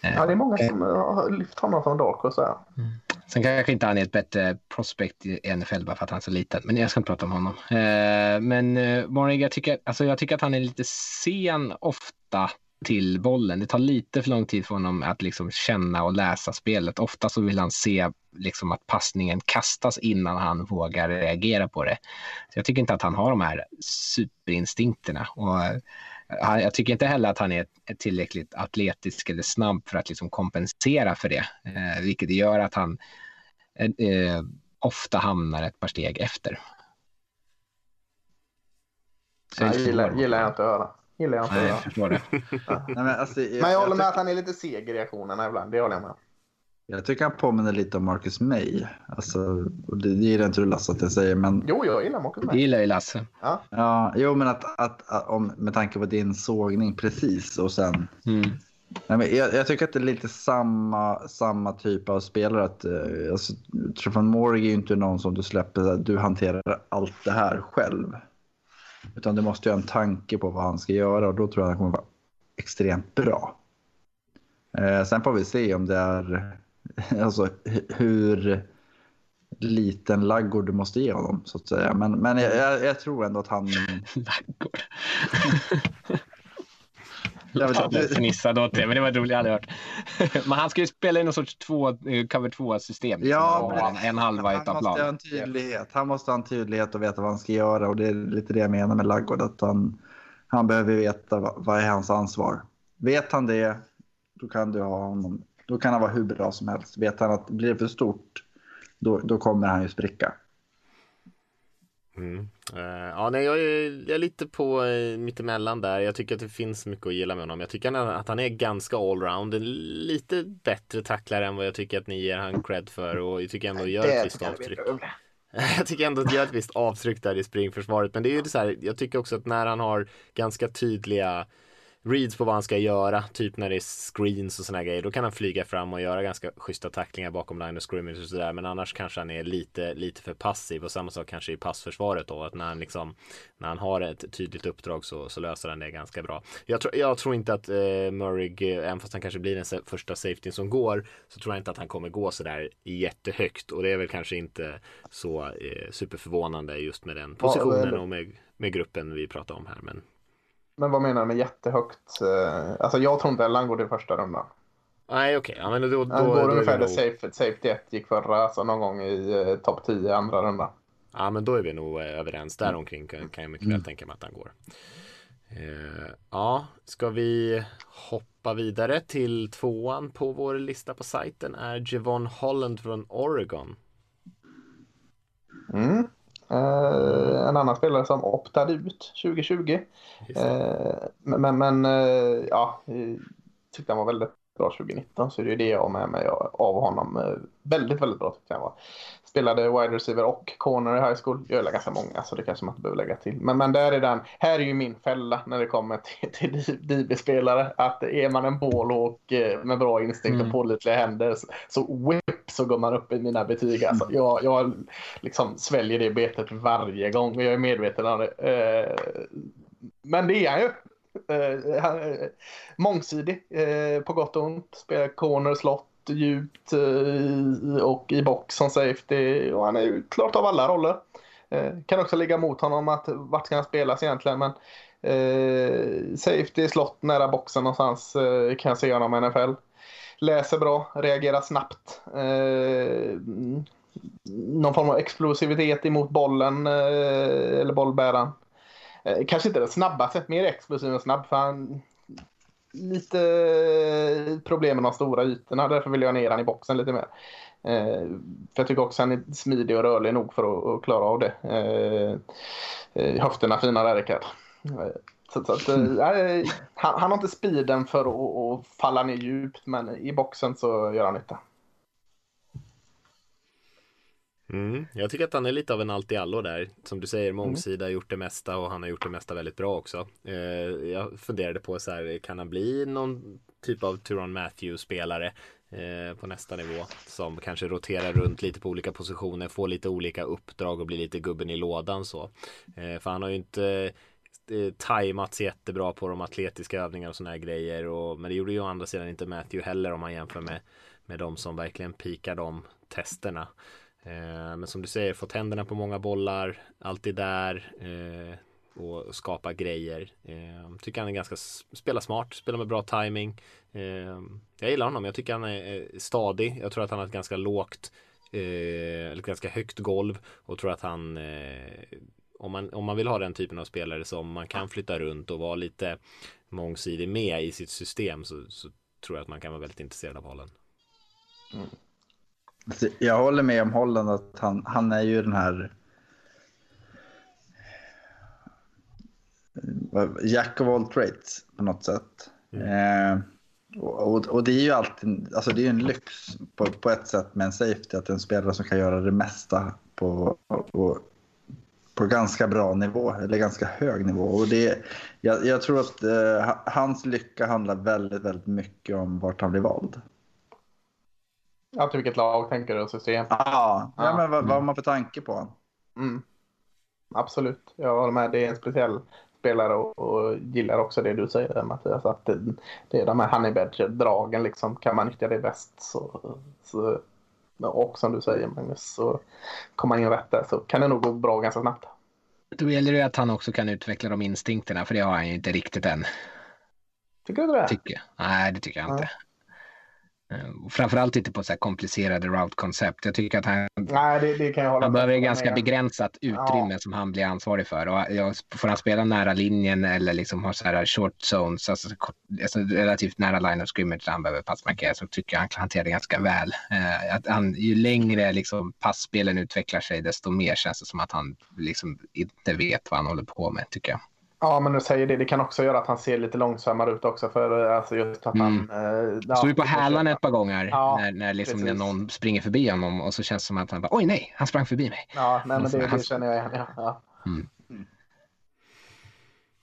Ja, det är många som har lyft honom från Dark och så. Mm. Sen kanske inte han är ett bättre prospect i NFL bara för att han är så liten, men jag ska inte prata om honom. Eh, men eh, Morrig, jag tycker, alltså jag tycker att han är lite sen ofta till bollen. Det tar lite för lång tid för honom att liksom känna och läsa spelet. Ofta så vill han se liksom att passningen kastas innan han vågar reagera på det. Så jag tycker inte att han har de här superinstinkterna. Och eh, jag tycker inte heller att han är tillräckligt atletisk eller snabb för att liksom kompensera för det, eh, vilket gör att han eh, ofta hamnar ett par steg efter. Så jag gillar, gillar jag inte att höra. Gillar jag inte Nej, jag förstår det. Ja. Nej, men, alltså, jag, Men jag håller med tycker- att han är lite seg i reaktionerna ibland. Det håller jag med. Jag tycker han påminner lite om Marcus May. Alltså, och det, det gillar inte du Lasse att jag säger, men Jo, jag gillar Marcus Det med. gillar ju Lasse. ja, jo, men att, att, att om, med tanke på din sågning precis och sen. Mm. Nej, men jag, jag tycker att det är lite samma, samma typ av spelare. Att, eh, alltså, Trevor Morrig är ju inte någon som du släpper, du hanterar allt det här själv. Utan du måste ju ha en tanke på vad han ska göra och då tror jag att han kommer vara extremt bra. Eh, sen får vi se om det är alltså, hu- hur liten laggård du måste ge honom så att säga. Men, men jag, jag, jag tror ändå att han... Laggård. Jag vet inte. Jag fnissade åt det, men det var roligt. Jag hade hört. Men han ska ju spela i någon sorts två, eh, cover 2-system. Ja, och men- ha en halva han utav måste ha planen. en tydlighet. Han måste ha en tydlighet och veta vad han ska göra och det är lite det jag menar med Laggård. Att han, han behöver veta vad, vad är hans ansvar. Vet han det, då kan du ha honom. Då kan han vara hur bra som helst. Vet han att blir det för stort, då, då kommer han ju spricka. Mm. Eh, ja, nej, jag är, jag är lite på uh, mittemellan där. Jag tycker att det finns mycket att gilla med honom. Jag tycker att han är ganska allround. Lite bättre tacklare än vad jag tycker att ni ger han cred för. Och jag tycker ändå gör ett visst avtryck. Jag tycker ändå att det gör ett visst avtryck där i springförsvaret. Men det är ju så här, jag tycker också att när han har ganska tydliga reads på vad han ska göra, typ när det är screens och såna grejer, då kan han flyga fram och göra ganska schyssta tacklingar bakom line of scrimmage och sådär. Men annars kanske han är lite, lite för passiv och samma sak kanske i passförsvaret då, att när han liksom, när han har ett tydligt uppdrag så, så löser han det ganska bra. Jag tror, jag tror inte att eh, Murray, även fast han kanske blir den första safetyn som går, så tror jag inte att han kommer gå sådär jättehögt och det är väl kanske inte så eh, superförvånande just med den positionen och med, med gruppen vi pratar om här. Men Men vad menar du med jättehögt? Eh, Alltså jag tror inte Ellan går till första rundan. nej, okej, ja, men då, då, Han då går är ungefär där safe, Safety 1 gick förra, alltså någon gång i eh, topp 10 andra rundan. Ja men då är vi nog eh, överens där omkring kan, kan jag mycket Mm. väl tänka mig att han går. Eh, ja, ska vi hoppa vidare till tvåan på vår lista på sajten är Javon Holland från Oregon. Mm. Eh, en annan spelare som optade ut 2020. Just det. Eh, men men, eh, ja, tyckte han var väldigt bra 2019 så det är det jag har med mig av honom. Väldigt, väldigt bra tyckte jag var. Spelade wide receiver och corner i high school. Jag gillar ganska många så det kanske man inte behöver lägga till. Men, men där är den, här är ju min fälla när det kommer till, till DB-spelare. Att är man en bålhåk eh, med bra instinkt och Mm. pålitliga händer så, whip så går man upp i mina betyg. Alltså, jag, jag liksom sväljer det betet varje gång och jag är medveten om det. Eh, men det är han ju. Eh, är mångsidig på gott och ont. Spelar corner, slott, djupt eh, och i box som safety. Och han är ju klart av alla roller. Eh, kan också ligga mot honom att vart ska han spelas egentligen. Men eh, safety, slott nära boxen någonstans eh, kan jag se honom i NFL. Läser bra, reagerar snabbt. Eh, någon form av explosivitet emot bollen eh, eller bollbäraren. Eh, kanske inte den snabbaste, mer explosiv än snabb för han lite problem med de stora ytorna. Därför vill jag ner han i boxen lite mer. Eh, för jag tycker också han är smidig och rörlig nog för att, att klara av det. Eh, eh höfterna fina där Rickard. Eh, så, så att, eh, han, han, har inte speeden för att, att, falla ner djupt men i boxen så gör han nytta. Mm, jag tycker att han är lite av en allt-i-allo där. Som du säger, mångsida, mm. gjort det mesta och han har gjort det mesta väldigt bra också. Eh, jag funderade på så här, kan han bli någon typ av Turon Matthews-spelare eh, på nästa nivå som kanske roterar runt lite på olika positioner, får lite olika uppdrag och blir lite gubben i lådan så. Eh, för han har ju inte eh, tajmats jättebra på de atletiska övningarna och sådana här grejer. Och, men det gjorde ju å andra sidan inte Matthew heller om man jämför med, med de som verkligen pikar de testerna. Eh, men som du säger, få tänderna på många bollar, alltid där eh, och skapa grejer. Eh, tycker han är ganska, spelar smart, spelar med bra timing. Jag gillar honom, jag tycker han är stadig. Jag tror att han har ett ganska lågt, eller ganska högt golv och tror att han om man, om man vill ha den typen av spelare som man kan flytta runt och vara lite mångsidig med i sitt system så, så tror jag att man kan vara väldigt intresserad av Holland. Mm. Alltså, jag håller med om Holland att han, han är ju den här eh, Jack of all trades på något sätt. Mm. Eh, och, och, det är ju alltid, alltså det är en lyx på, på ett sätt med en safety att en spelare som kan göra det mesta på, på, på ganska bra nivå, eller ganska hög nivå. Och det, jag, jag tror att eh, hans lycka handlar väldigt, väldigt mycket om vart han blir vald. Ja, till vilket lag tänker du och system? Ja, ja, men vad, vad har man för tanke på mm. Absolut, jag håller med. Det är en speciell spelare och, och gillar också det du säger Mattias. Att det, det är de här Honeybadger-dragen liksom. Kan man nyttja det bäst så, så och som du säger Magnus så kommer man in rätt där så kan det nog gå bra ganska snabbt. Då gäller det att han också kan utveckla de instinkterna för det har han ju inte riktigt än. Tycker du det? Tycker. Nej, det tycker jag inte. Eh, framförallt inte på så komplicerade route-koncept. Jag tycker att han, Nej, det, det kan jag hålla han behöver ganska med. begränsat utrymme ja. som han blir ansvarig för. Och får han spela nära linjen eller liksom ha så här short zones, alltså, alltså relativt nära line of scrimmage där han behöver passmarkera så tycker jag han kan hantera det ganska väl. Eh, att han, ju längre liksom passspelen utvecklar sig desto mer känns det som att han liksom inte vet vad han håller på med tycker jag. Ja, men du säger det. Det kan också göra att han ser lite långsammare ut också. För alltså just att han... Mm. Äh, ja, Står ju på hälarna ett par gånger ja, när, när, liksom när någon springer förbi honom och så känns det som att han bara oj nej, han sprang förbi mig. Ja, nej, men det, det känner jag igen. Ja, ja. Mm.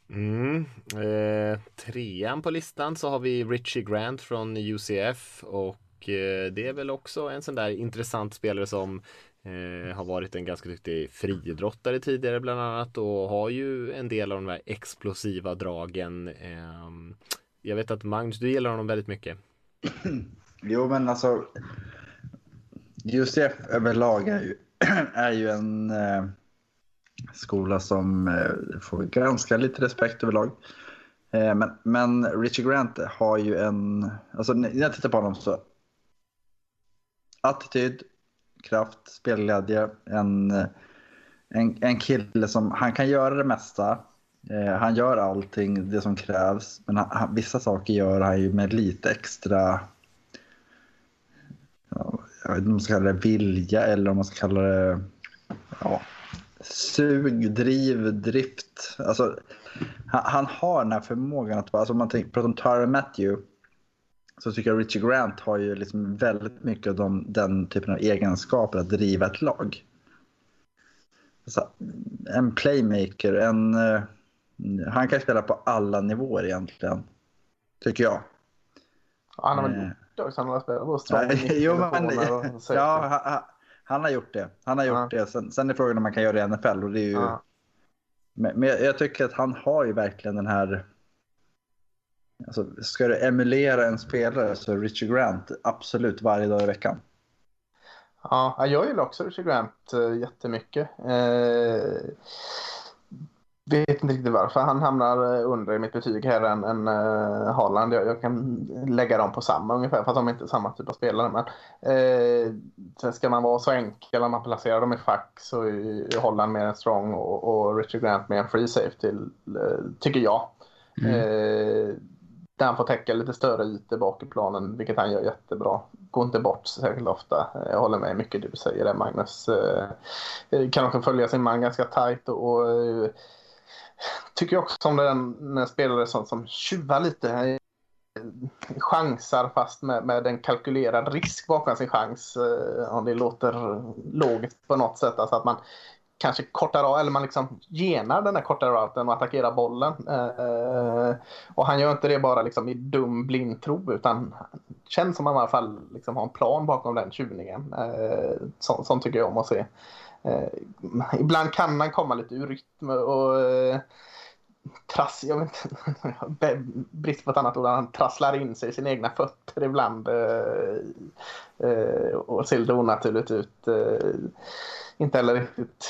Mm. Eh, trean på listan så har vi Richie Grant från UCF och eh, det är väl också en sån där intressant spelare som Eh, har varit en ganska duktig friidrottare tidigare bland annat och har ju en del av de här explosiva dragen. Eh, jag vet att Magnus, du gillar honom väldigt mycket. Jo, men alltså UCF överlag är ju, är ju en eh, skola som eh, får ganska lite respekt överlag. Eh, men, men Richie Grant har ju en, alltså när jag tittar på honom så attityd, kraft, spelglädje. En, en, en kille som, han kan göra det mesta. Eh, han gör allting det som krävs. Men han, vissa saker gör han ju med lite extra, ja, jag vet inte om man ska kalla det vilja eller om man ska kalla det ja, sug, driv, drift. Alltså, han, han har den här förmågan att, alltså om man tänker, pratar om Tyra Matthew så tycker jag Richie Grant har ju liksom väldigt mycket av de, den typen av egenskaper att driva ett lag. Alltså, en playmaker, en, uh, han kan spela på alla nivåer egentligen. Tycker jag. han har väl gjort också, han har spelat Jo, men, ja, han, han, har gjort det. Han har gjort ja. det. Sen, sen är frågan om man kan göra det i NFL. Och det är ju, ja. Men, men jag tycker att han har ju verkligen den här Alltså, ska du emulera en spelare så är Richie Grant absolut varje dag i veckan. Ja, jag gillar också Richie Grant äh, jättemycket. Eh, vet inte riktigt varför han hamnar eh, under i mitt betyg här än, än uh, Haaland. Jag, jag, kan lägga dem på samma ungefär, fast de är inte samma typ av spelare. Men, eh, sen ska man vara så enkel när man placerar dem i fack så är Holland mer en strong och, och Richard Grant mer en free safety, tycker jag. Mm. Där han får täcka lite större ytor bak i planen, vilket han gör jättebra. Går inte bort särskilt ofta. Jag håller med mycket du säger där Magnus. Eh, eh, kan också följa sin man ganska tajt och, och eh, tycker också om den, den spelare som, som tjuvar lite chansar fast med, med en kalkylerad risk bakom sin chans. Om det låter logiskt på något sätt. Alltså att man kanske kortar av, eller man liksom genar den här korta routen och attackerar bollen. Eh, eh, och han gör inte det bara liksom i dum blind tro utan känns som att han i alla fall liksom har en plan bakom den tjuvningen. Eh, sånt, sånt tycker jag om att se. Eh, ibland kan han komma lite ur rytm och eh, trass, jag vet inte, brist på ett annat ord, han trasslar in sig i sina egna fötter ibland eh, eh och ser lite onaturligt ut. Eh, inte heller riktigt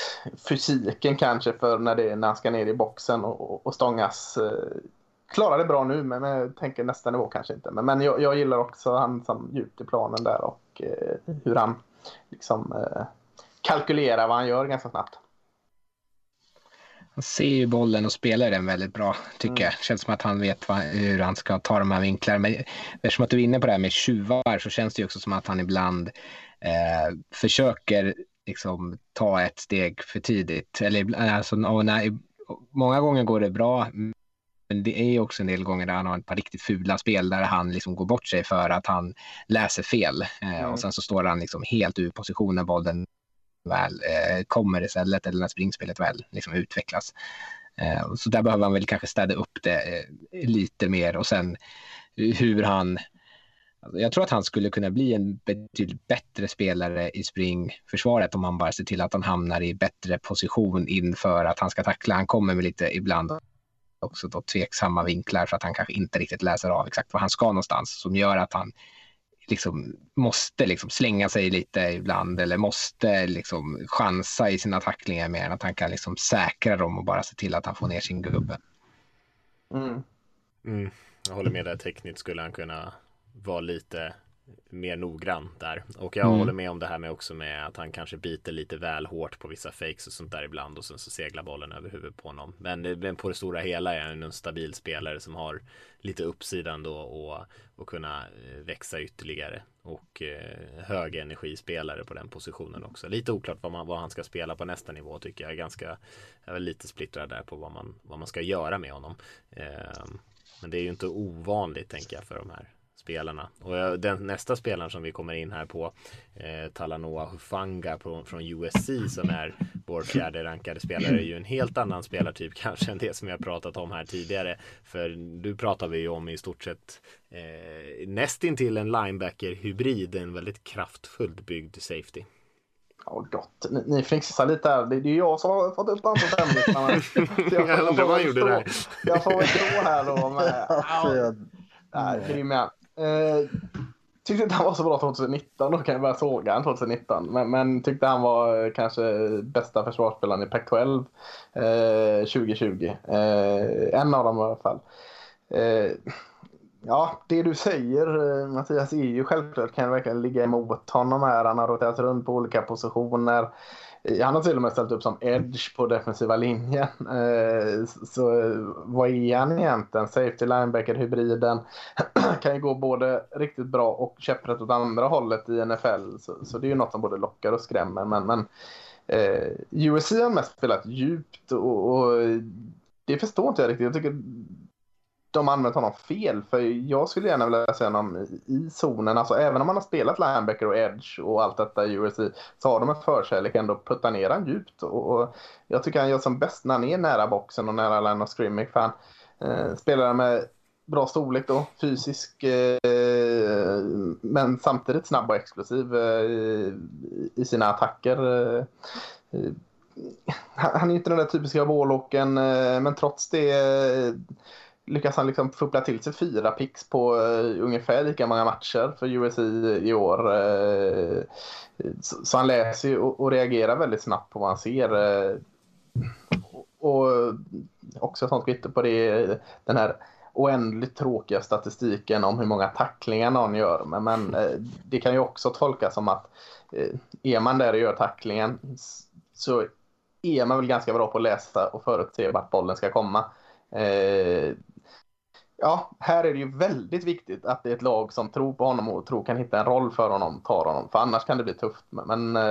fysiken kanske för när, det, när han ska ner i boxen och, och stångas. Eh, klarar det bra nu men jag tänker nästa nivå kanske inte. Men, men jag, jag gillar också han som djupt i planen där och eh, hur han liksom kalkylerar vad han gör ganska snabbt. Han ser ju bollen och spelar den väldigt bra tycker mm. jag. Känns som att han vet vad, hur han ska ta de här vinklarna. Men eftersom att du är inne på det här med tjuvar så känns det ju också som att han ibland eh, försöker liksom ta ett steg för tidigt. Eller, alltså, när, många gånger går det bra, men det är också en del gånger där han har ett par riktigt fula spel där han liksom går bort sig för att han läser fel. Eh, mm. Och sen så står han liksom helt ur position när bollen väl eh, kommer istället eller när springspelet väl liksom utvecklas. Eh, så där behöver han väl kanske städa upp det eh, lite mer och sen hur han alltså, jag tror att han skulle kunna bli en betydligt bättre spelare i springförsvaret om han bara ser till att han hamnar i bättre position inför att han ska tackla. Han kommer med lite ibland också då tveksamma vinklar för att han kanske inte riktigt läser av exakt var han ska någonstans som gör att han liksom måste liksom slänga sig lite ibland eller måste liksom chansa i sina tacklingar mer än att han kan liksom säkra dem och bara se till att han får ner sin gubbe. Mm. Mm. Jag håller med där tekniskt skulle han kunna vara lite mer noggrann där. Och jag mm. håller med om det här med också med att han kanske biter lite väl hårt på vissa fakes och sånt där ibland och sen så seglar bollen över huvudet på honom. Men, men på det stora hela är han en stabil spelare som har lite uppsidan då och, och kunna eh, växa ytterligare. Och eh, hög energispelare på den positionen också. Lite oklart vad, man, vad han ska spela på nästa nivå tycker jag. Ganska, jag är lite splittrad där på vad man, vad man ska göra med honom. Eh, men det är ju inte ovanligt tänker jag för de här spelarna. Och den nästa spelaren som vi kommer in här på eh, Talanoa Hufanga på, från USC som är vår fjärde rankade spelare är ju en helt annan spelartyp kanske än det som jag pratat om här tidigare. För du pratar vi ju om i stort sett eh, nästintill en linebacker-hybrid, en väldigt kraftfullt byggd safety. Ja, gott. Ni, ni fnissar lite här. Det är ju jag som har fått upp på femlistan. jag, jag undrar vad han gjorde där. Jag får väl tro här då. Med, nej, grym Eh, tyckte inte han var så bra 2019. Då kan jag börja såga han 2019. Men, men, tyckte han var eh, kanske bästa försvarsspelaren i Pac-12 eh, 2020. Eh, en av dem i alla fall. Eh, ja, det du säger eh, Mattias är ju självklart kan verkligen ligga emot honom här. Han har roterat runt på olika positioner. Eh, han har till och med ställt upp som edge på defensiva linjen. Eh, så eh, vad är han egentligen? Safety linebacker hybriden kan ju gå både riktigt bra och käpprätt åt andra hållet i NFL. Så, så det är ju något som både lockar och skrämmer. Men, men eh, USC har mest spelat djupt och, och det förstår inte jag riktigt. Jag tycker de har använt honom fel. För jag skulle gärna vilja se honom i zonen. Alltså även om han har spelat linebacker och edge och allt detta i USC så har de en förkärlek ändå att putta ner han djupt. Och, jag tycker han gör som bäst när han är nära boxen och nära line of scrimmage. För han eh, spelar med bra storlek då, fysisk eh, men samtidigt snabb och explosiv eh, i sina attacker. Eh, eh han är inte den där typiska vårlocken eh, men trots det eh, lyckas han liksom fuppla till sig fyra picks på uh, ungefär lika många matcher för USA i år. Uh, så, så, han läser ju och, och, reagerar väldigt snabbt på vad han ser. Uh, och också ett sånt kvitto på det, den här oändligt tråkiga statistiken om hur många tacklingar någon gör. Men, men det kan ju också tolkas som att är man där och gör tacklingen så är man väl ganska bra på att läsa och förutse vart bollen ska komma. Eh, ja, här är det ju väldigt viktigt att det är ett lag som tror på honom och tror kan hitta en roll för honom, tar honom. För annars kan det bli tufft. Men eh,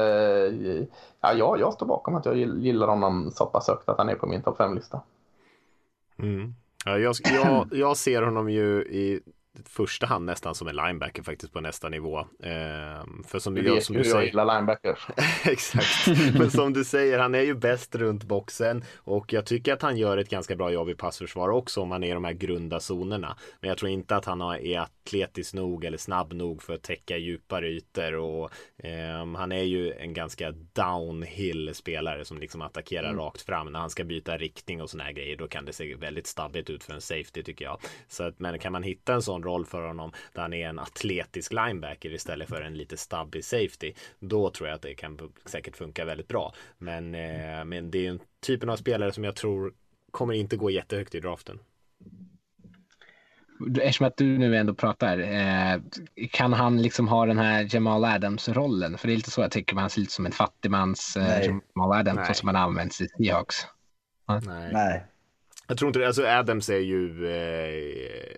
ja, jag, jag står bakom att jag gillar honom så pass högt att han är på min topp 5-lista. Mm. Ja, jag, jag, jag ser honom ju i första hand nästan som en linebacker faktiskt på nästa nivå. Ehm, för som du, du vet som du säger. Jag gillar linebackers. Exakt. Men som du säger, han är ju bäst runt boxen och jag tycker att han gör ett ganska bra jobb i passförsvar också om han är i de här grunda zonerna. Men jag tror inte att han är atletisk nog eller snabb nog för att täcka djupare ytor och eh, han är ju en ganska downhill spelare som liksom attackerar mm. rakt fram när han ska byta riktning och såna här grejer. Då kan det se väldigt stabbigt ut för en safety tycker jag. Så att, men kan man hitta en sån roll för honom där han är en atletisk linebacker istället för en lite stabbig safety. Då tror jag att det kan säkert funka väldigt bra. Men, eh, men det är en typen av spelare som jag tror kommer inte gå jättehögt i draften. Eftersom att du nu ändå pratar, eh, kan han liksom ha den här Jamal Adams-rollen? För det är lite så jag tycker, man ser lite som en fattigmans eh, Jamal Adams, Nej. som man används i Seahawks. Nej. Nej. Jag tror inte det. Alltså Adams är ju eh,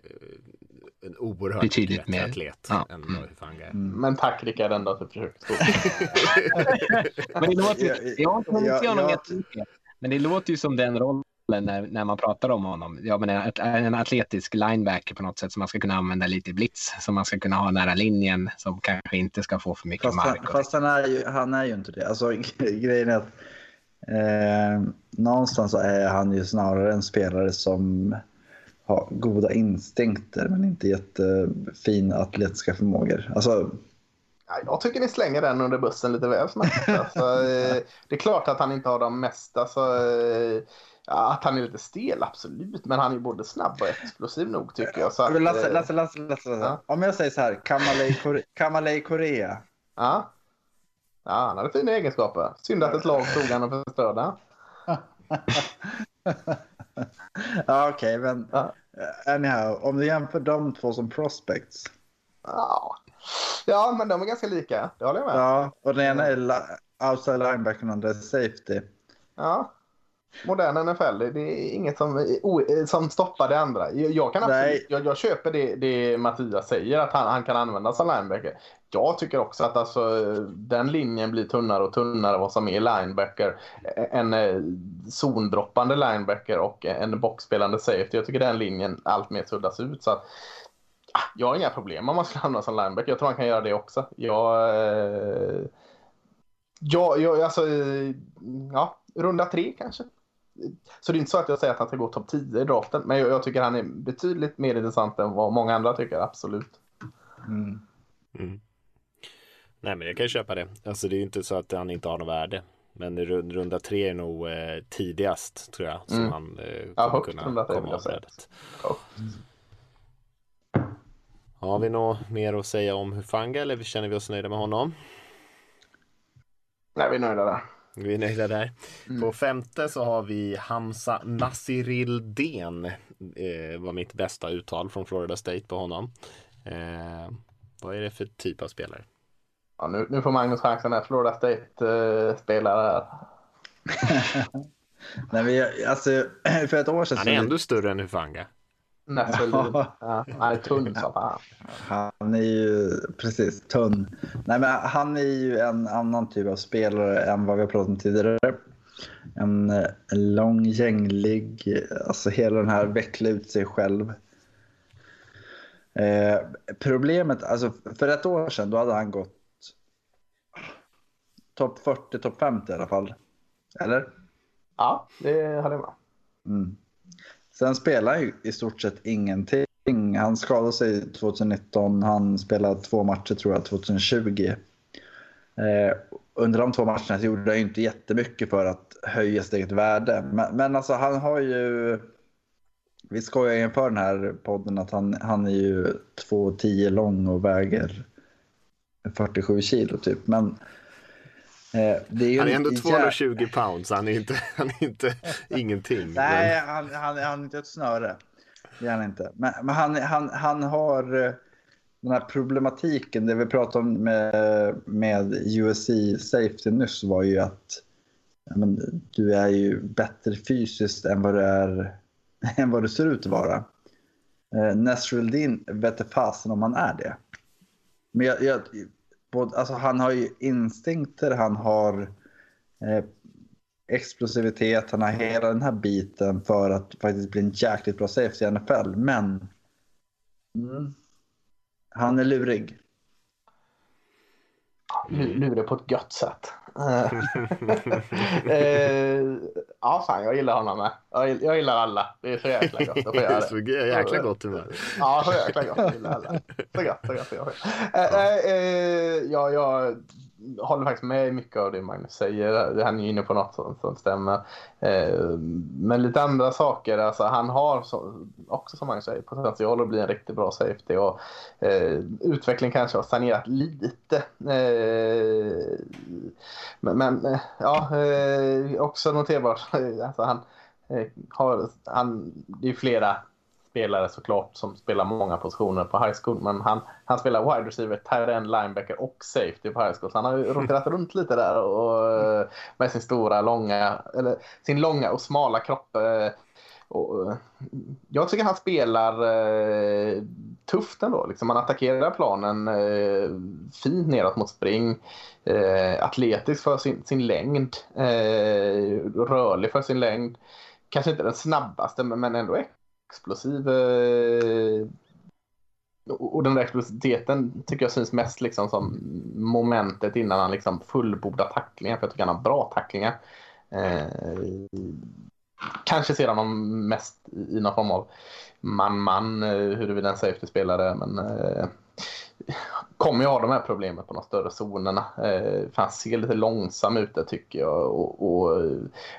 en oerhört Betydligt mer atlet ja. än mm. Hufanga är. Mm. Men tack Rickard ändå att du försökte. men det låter, jag. Men det låter ju som den rollen när, när man pratar om honom. Ja, men en, en atletisk linebacker på något sätt som man ska kunna använda lite i blitz. Som man ska kunna ha nära linjen. Som kanske inte ska få för mycket fast, mark. Fast han är, ju, han är ju inte det. Alltså, grejen är att eh, någonstans är han ju snarare en spelare som ha goda instinkter men inte jättefina atletiska förmågor. Alltså, jag tycker ni slänger den under bussen lite väl snabbt. Alltså, eh, det är klart att han inte har de mesta. Alltså, att han är lite stel, absolut. Men han är både snabb och explosiv nog tycker jag. Så att, Lasse, eh, Lasse, Lasse, Lasse, Ja. Om jag säger så här, Kamalei Korea. Ja. ja, han hade fina egenskaper. Synd att ett lag tog honom och förstörde. ja, okej, okay, men ja. Eh, anyhow, om du jämför de två som prospects. Ja. ja, men de är ganska lika. Det håller jag med. Ja, och den ena är outside linebacker och den andra är safety. Ja, modern NFL. Det är inget som, som stoppar det andra. Jag, kan absolut, jag, jag, köper det, det Mattias säger, att han, han kan användas som linebacker. Jag tycker också att alltså, den linjen blir tunnare och tunnare vad som är linebacker. En eh, zondroppande linebacker och en boxspelande safety. Jag tycker den linjen allt mer suddas ut. Så att, jag har inga problem om man ska hamna som linebacker. Jag tror han kan göra det också. Jag, eh, ja, jag, alltså, ja, runda tre kanske. Så det är inte så att jag säger att han ska gå topp 10 i draften. Men jag, jag, tycker han är betydligt mer intressant än vad många andra tycker, absolut. Mm. Mm. Nej men jag kan köpa det. Alltså det är inte så att han inte har något värde. Men runda tre är nog eh, tidigast tror jag. Som mm. han eh, kommer ja, kunna komma av brädet. Ja. Har vi något mer att säga om Hufanga eller känner vi oss nöjda med honom? Nej, vi är nöjda där. Vi är nöjda där. Mm. På femte så har vi Hamza Nasirildén. Eh, var mitt bästa uttal från Florida State på honom. Eh, vad är det för typ av spelare? Ja, nu, nu får Magnus chansen här. Florida State-spelare eh. Nej, men alltså, för ett år sedan... Han är ändå större än Hufanga. Nässelin. Ja, han är tunn som fan. Han är ju precis tunn. Nej, men han är ju en annan typ av spelare än vad vi har pratat om tidigare. En, en lång, gänglig, alltså hela den här veckla ut sig själv. Eh, problemet, alltså för ett år sedan då hade han gått topp 40, topp 50 i alla fall. Eller? Ja, det hade jag med. Mm. Sen spelar han ju i stort sett ingenting. Han skadade sig 2019. Han spelade två matcher tror jag 2020. Eh, under de två matcherna så gjorde han ju inte jättemycket för att höja sitt eget värde. Men, men alltså han har ju... Vi skojar inför den här podden att han, han är ju 2,10 lång och väger 47 kilo typ. Men det är han är ändå 220 jä... pounds, han är inte, han är inte ingenting. Nej, men... han, han, han är inte ett snöre. Det är han inte. Men, men han, han, han har eh, den här problematiken, det vi pratade om med, med USC Safety nyss var ju att men, du är ju bättre fysiskt än vad du, är, än vad du ser ut att vara. Eh, Nasruddin vete fasen om han är det. Men jag, jag, både, alltså han har ju instinkter, han har eh, explosivitet, han har hela den här biten för att faktiskt bli en jäkligt bra safety i NFL. Men mm, han är lurig. Lurig på ett gött sätt. eh, ja, fan jag gillar honom med. Jag, jag gillar alla. Det är så jäkla gott att få göra det. så jäkla gott humör. Ja, så jäkla gott. Jag gillar alla. Så gott, så gott. Jag, eh, eh, ja, jag håller faktiskt med mycket av det Magnus säger. Han är inne på något som, som stämmer. Eh, men lite andra saker. Alltså, han har så, också som Magnus säger potential att bli en riktigt bra safety. Och, eh, utveckling kanske har stagnerat lite. Eh, men, men eh, ja, eh, också noterbart. Alltså, han, eh, har, han, det är flera spelare såklart som spelar många positioner på high school. Men han, han spelar wide receiver, tight end, linebacker och safety på high school. Så han har roterat runt lite där och, med sin stora, långa, eller sin långa och smala kropp. Eh, och, jag tycker han spelar eh, tufft ändå. Liksom han attackerar planen eh, fint neråt mot spring. Eh, atletisk för sin, sin längd. Eh, rörlig för sin längd. Kanske inte den snabbaste men ändå explosiv. Eh, och den där explosiviteten tycker jag syns mest liksom som momentet innan han liksom fullbordar tacklingar, För jag tycker han har bra tacklingar. Eh, kanske ser honom mest i någon form av man-man, eh, huruvida en safety-spelare. Men eh, kommer ju ha de här problemen på de större zonerna. Eh, för han ser lite långsam ut där tycker jag. Och, och,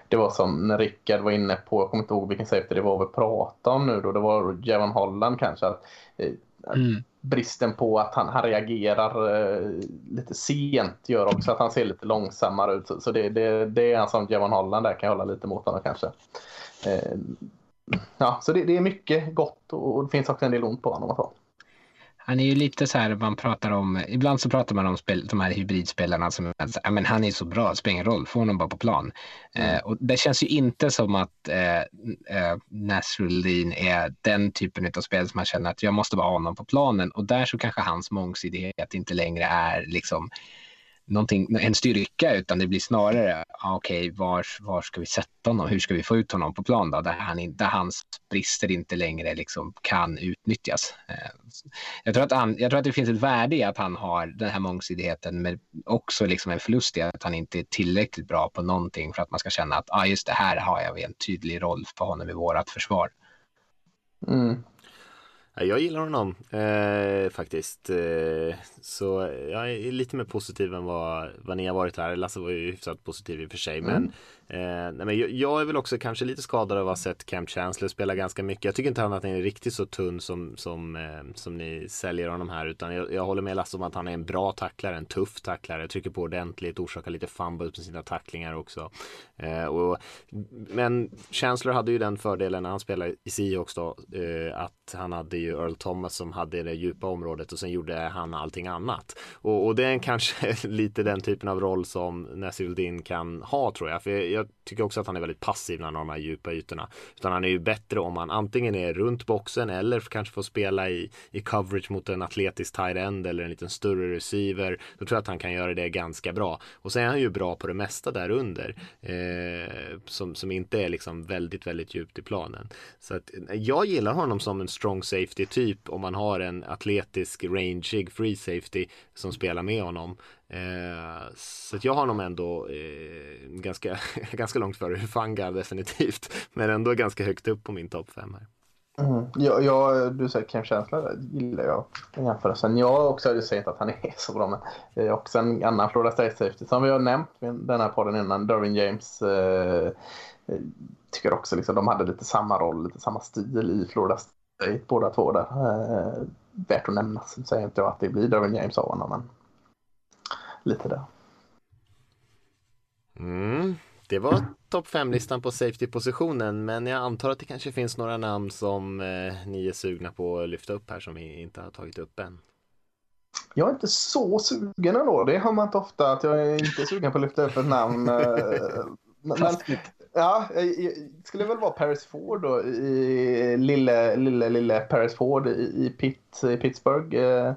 det var som när Rickard var inne på, jag kommer inte ihåg vilken safety det var vi pratade om nu då. Det var Javon Holland kanske. Att, eh, mm. Bristen på att han, han reagerar eh, lite sent gör också att han ser lite långsammare ut. Så, så det, det, det, är en sån Javon Holland där kan jag hålla lite mot honom kanske. Eh, ja, så det, det, är mycket gott och det finns också en del ont på honom. Och så. Han är ju lite så här, man pratar om, ibland så pratar man om spel, de här hybridspelarna som, ja men han är så bra, det spelar ingen roll, få honom bara på plan. Mm. Eh, och det känns ju inte som att eh, eh, Nasruddin är den typen av spel som man känner att jag måste bara ha honom på planen och där så kanske hans mångsidighet inte längre är liksom en styrka utan det blir snarare, ah, okej, okay, var, var ska vi sätta honom? Hur ska vi få ut honom på plan då? Där, han, där hans brister inte längre liksom kan utnyttjas. Eh, jag tror, att han, jag tror att det finns ett värde i att han har den här mångsidigheten men också liksom en förlust i att han inte är tillräckligt bra på någonting för att man ska känna att ah, just det här har jag en tydlig roll för honom i vårt försvar. Mm. Jag gillar honom eh, faktiskt. Eh, så jag är lite mer positiv än vad, vad ni har varit här. Lasse var ju hyfsat positiv i och för sig. Mm. Men Eh, nej, men jag, jag, är väl också kanske lite skadad av att ha sett Camp Chancellor spela ganska mycket. Jag tycker inte han att han är riktigt så tunn som, som, eh, som ni säljer honom här. Utan jag, jag håller med Lasse om att han är en bra tacklare, en tuff tacklare. Trycker på ordentligt, orsakar lite fumbles med sina tacklingar också. Eh, och, men Chancellor hade ju den fördelen när han spelade i Seahawks då. Eh, att han hade ju Earl Thomas som hade det djupa området och sen gjorde han allting annat. Och, och det är kanske lite den typen av roll som Nasir kan ha tror jag. För jag, tycker också att han är väldigt passiv när han har de här djupa ytorna. Utan han är ju bättre om han antingen är runt boxen eller kanske får spela i, i coverage mot en atletisk tight end eller en liten större receiver. Då tror jag att han kan göra det ganska bra. Och sen är han ju bra på det mesta där under. Eh, som, som inte är liksom väldigt, väldigt djupt i planen. Så att jag gillar honom som en strong safety typ om man har en atletisk, rangig free safety som spelar med honom. Eh, så jag har nog ändå eh, ganska, ganska långt före Hufanga definitivt. Men ändå ganska högt upp på min topp 5 här. Mm. Jag, jag, du säger Kim Chancellor gillar jag i jämförelsen. Jag har också sagt att han är så bra. Men det är också en annan Florida State Safety som vi har nämnt i den här podden innan. Derwin James eh, eh, tycker också liksom de hade lite samma roll, lite samma stil i Florida State båda två där. Eh, värt att nämna. Säger inte jag att det blir Derwin James av honom. Men lite där. Mm, det var topp 5-listan på safety-positionen men jag antar att det kanske finns några namn som eh, ni är sugna på att lyfta upp här som vi inte har tagit upp än. Jag är inte så sugen ändå. Det har man inte ofta att jag är inte sugen på att lyfta upp ett namn. Men, Ja, det skulle väl vara Paris Ford då, i lille, lille, lille Paris Ford i, Pitt, i Pittsburgh. Eh,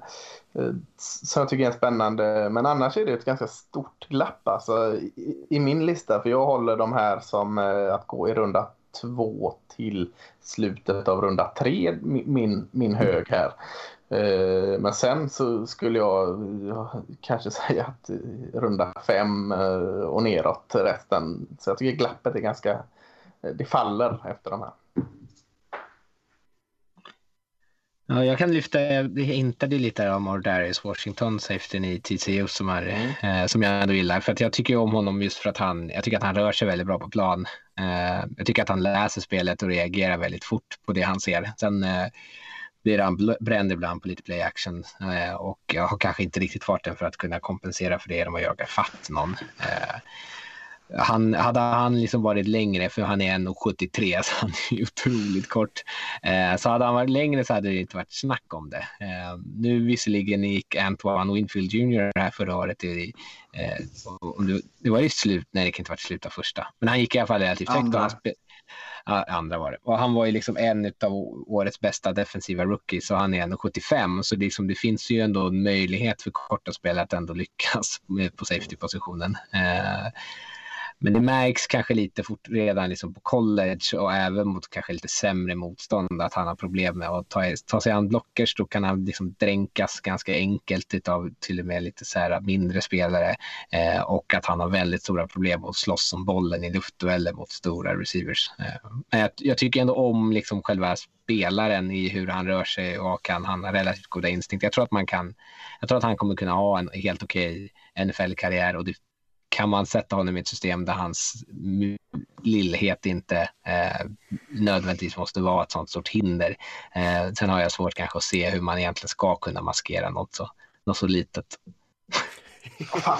eh, som jag tycker är spännande. Men annars är det ett ganska stort glapp alltså, i, i min lista. För jag håller de här som eh, att gå i runda två till slutet av runda tre, min, min hög här. Eh, men sen så skulle jag kanske säga att runda fem eh, och neråt resten. Så jag tycker glappet är ganska, eh, det faller efter de här. Ja, jag kan lyfta, det hintade lite om Ordarius Washington, safetyn i TCU som, är, mm. eh, som jag ändå gillar. För att jag tycker om honom just för att han, jag tycker att han rör sig väldigt bra på plan. Eh, jag tycker att han läser spelet och reagerar väldigt fort på det han ser. Sen eh, blir han bränd ibland på lite play action eh, och har kanske inte riktigt farten för att kunna kompensera för det genom att jaga fatt någon. Eh, han, hade han liksom varit längre, för han är 1,73 så han är otroligt kort. Eh, så hade han varit längre så hade det inte varit snack om det. Eh, nu visserligen gick Antoine Winfield Jr. här förra året. I, eh, det, det var i slut, nej det kan inte varit slut av första. Men han gick i alla fall relativt högt andra var det. Och han var ju liksom en av årets bästa defensiva rookies och han är 1,75 så det, liksom, det finns ju ändå en möjlighet för korta spelare att ändå lyckas på safety-positionen. Eh, men det märks kanske lite fort redan liksom på college och även mot kanske lite sämre motstånd att han har problem med att ta, ta sig an blockers. Då kan han liksom dränkas ganska enkelt av till och med lite så här mindre spelare eh, och att han har väldigt stora problem att slåss om bollen i luftdueller mot stora receivers. Eh, men jag, jag, tycker ändå om liksom själva spelaren i hur han rör sig och han, han har relativt goda instinkter. Jag tror att man kan, jag tror att han kommer kunna ha en helt okej NFL-karriär och det kan man sätta honom i ett system där hans lillhet inte eh, nödvändigtvis måste vara ett sånt stort hinder. Eh, sen har jag svårt kanske att se hur man egentligen ska kunna maskera något så, något så litet.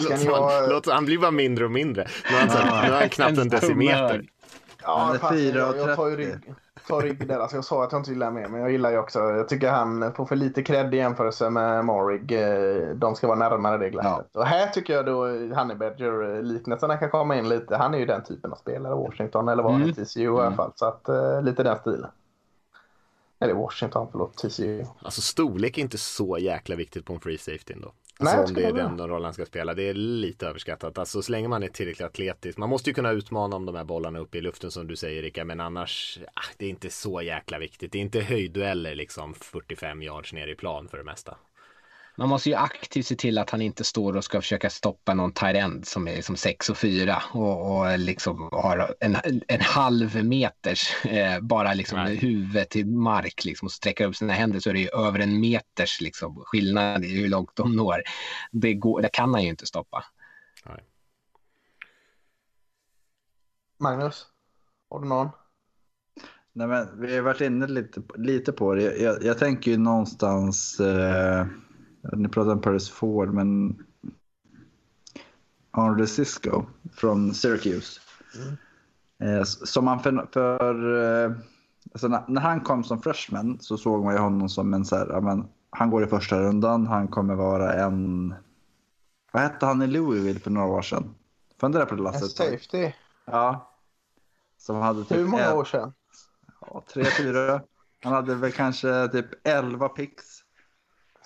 låt, jag... låt, han blir bara mindre och mindre. Nu har han, nu har han knappt en decimeter. Ja, han är 4 och 30 rygg där. Alltså jag sa att jag inte gillar mer, men jag gillar ju också. Jag tycker han får för lite cred i jämförelse med Morig. Eh, de ska vara närmare det glappet. Ja. Och här tycker jag då Honey Badger-liknelserna kan komma in lite. Han är ju den typen av spelare. Washington eller var mm. TCU i alla mm. fall. Så att uh, lite den stilen. Eller Washington, förlåt, TCU. Alltså storlek är inte så jäkla viktigt på en free safety ändå. Alltså Nej, om det är den rollen han ska spela. Det är lite överskattat. Alltså så länge man är tillräckligt atletisk. Man måste ju kunna utmana om de här bollarna uppe i luften som du säger Rickard. Men annars, ah, det är inte så jäkla viktigt. Det är inte höjddueller liksom 45 yards ner i plan för det mesta man måste ju aktivt se till att han inte står och ska försöka stoppa någon tight som är liksom 6 och 4 och, och liksom har en, en halv meters eh, bara liksom Nej. huvudet till mark liksom och sträcker upp sina händer så är det ju över en meters liksom skillnad i hur långt de når. Det, går, det kan han ju inte stoppa. Nej. Magnus, har du någon? Nej, men vi har varit inne lite, lite på det. Jag, jag, jag tänker ju någonstans eh ni pratar om Paris Ford, men Henry Cisco från Syracuse. Mm. Eh, som han för, för eh, alltså när, när, han kom som freshman så såg man ju honom som en så här, ja, men, han går i första rundan, han kommer vara en, vad hette han i Louisville för några år sedan? Fundera på det Lasse. En safety. Ja. Som hade typ Hur många år sedan? Ja, tre, fyra. Han hade väl kanske typ elva picks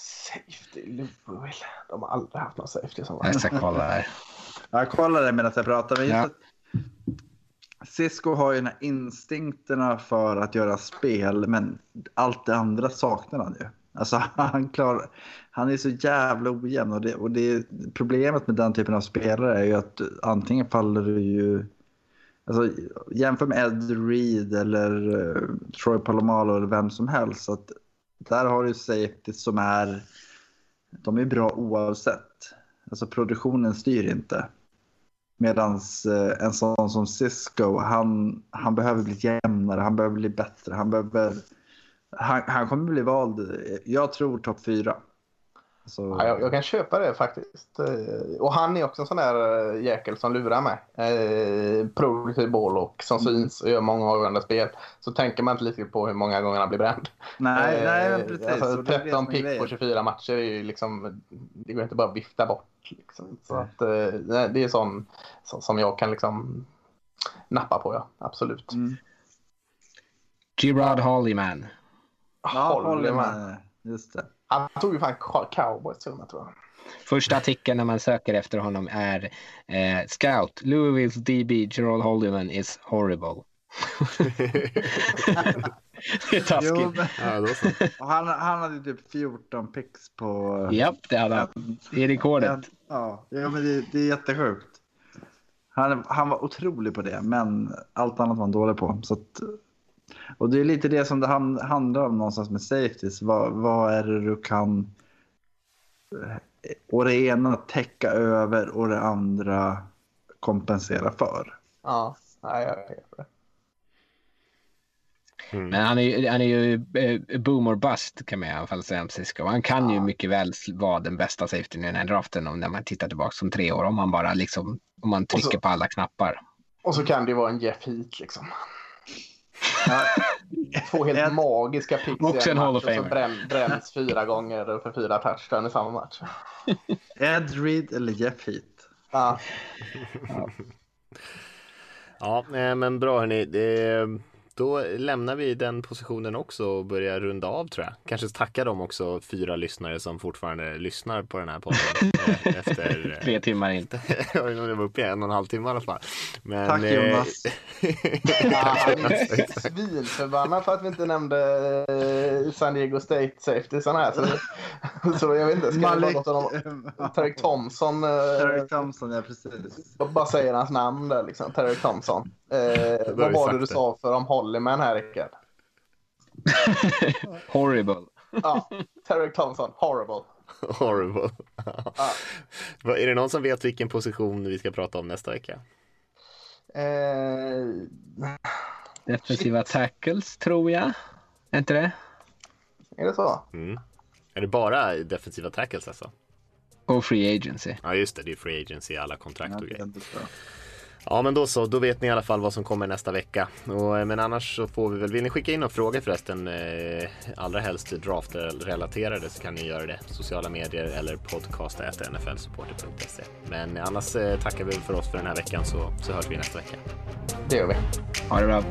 Safety Louisville. De har aldrig haft någon safety som Jag ska kolla här. Jag kollar det medan jag pratar. Men ja. Cisco har ju den här instinkterna för att göra spel, men allt det andra saknar han ju. Alltså han, klar, han är så jävla ojämn och, det, och det, problemet med den typen av spelare är ju att antingen faller du ju... Alltså, jämför med Ed Reed eller uh, Troy Palomalo eller vem som helst. Att där har du safety som är, de är bra oavsett. Alltså produktionen styr inte. Medan eh, en sån som Cisco, han, han behöver bli jämnare, han behöver bli bättre, han behöver... Han, han kommer bli vald, eh, jag tror topp fyra. Så... Ja, jag, jag, kan köpa det faktiskt. Eh, och han är också en sån där eh, jäkel som lurar mig. Eh, produktiv boll och som mm. syns och gör många avgörande spel. Så tänker man inte lite på hur många gånger han blir bränd. Nej, eh, nej men precis. Alltså, 13 pick på 24 matcher är ju liksom, det går inte bara att vifta bort. Liksom. Så att, eh, det är sån som jag kan liksom nappa på, ja. Absolut. Mm. Gerard Hollyman. Ja, håller man. med. Just det. Han tog ju fan cow- cowboys till och med, tror jag. Första artikeln när man söker efter honom är eh, Scout, Louisville's DB Gerald Hollyman is horrible. det är Jo, taskigt. men, Ja, han, han hade ju typ 14 picks på... Japp, det hade han. Det är rekordet. Ja, ja men det, det är jättesjukt. Han, han var otrolig på det, men allt annat var han dålig på. Så att, och det är lite det som det hand, handlar om någonstans med safeties. Vad, vad är det du kan... eh, Och det ena täcka över och det andra kompensera för. Ja, jag vet det. Men han är ju, han är ju eh, boom or bust kan man i alla fall säga om Cisco. Han kan ju mycket väl vara den bästa safetyn i den här draften om när man tittar tillbaka som tre år. Om man bara liksom, om man trycker på alla knappar. Och så kan det ju vara en Jeff Heat liksom. Ja, Två helt Ett- magiska picks Också i en Hall of Famer. brän, bränns fyra gånger för fyra touchdown i samma match. Ed Reed eller Jeff Heat? Ja, Ja, eh, men bra hörni. Det, då lämnar vi den positionen också och börjar runda av tror jag. Kanske tacka dem också, fyra lyssnare som fortfarande lyssnar på den här podden. eh, efter, eh, Tre timmar in. jag vet inte om det var uppe i en och en halv timme i alla fall. Men, Tack, eh, Jonas. Svinförbannad för att vi inte nämnde eh, San Diego State Safety sån här. Så, så jag vet inte, ska vi låta dem... Tarek Thompson. Terry Thompson, ja precis. Jag bara säger hans namn där liksom. Tarek Thompson. Eh, vad var det du det. sa för om Hollyman här Rickard? Horrible. Ja, Tarek Thompson. Horrible. Horrible. Vad- Är det någon som vet vilken position vi ska prata om nästa vecka? Eh, Defensiva tackles tror jag. Är inte det? är det så? Mm. Är det bara defensiva tackles alltså? Och free agency. Ja just det, det är free agency i alla kontrakt Ja, och grejer. Ja men då så, då vet ni i alla fall vad som kommer nästa vecka. Och, eh, men annars så får vi väl, vill ni skicka in några frågor förresten, eh, allra helst draft-relaterade så kan ni göra det. Sociala medier eller podcast.nflsupporter.se. Men annars eh, tackar vi för oss för den här veckan så, så hörs vi nästa vecka. Det gör vi. Ha det bra.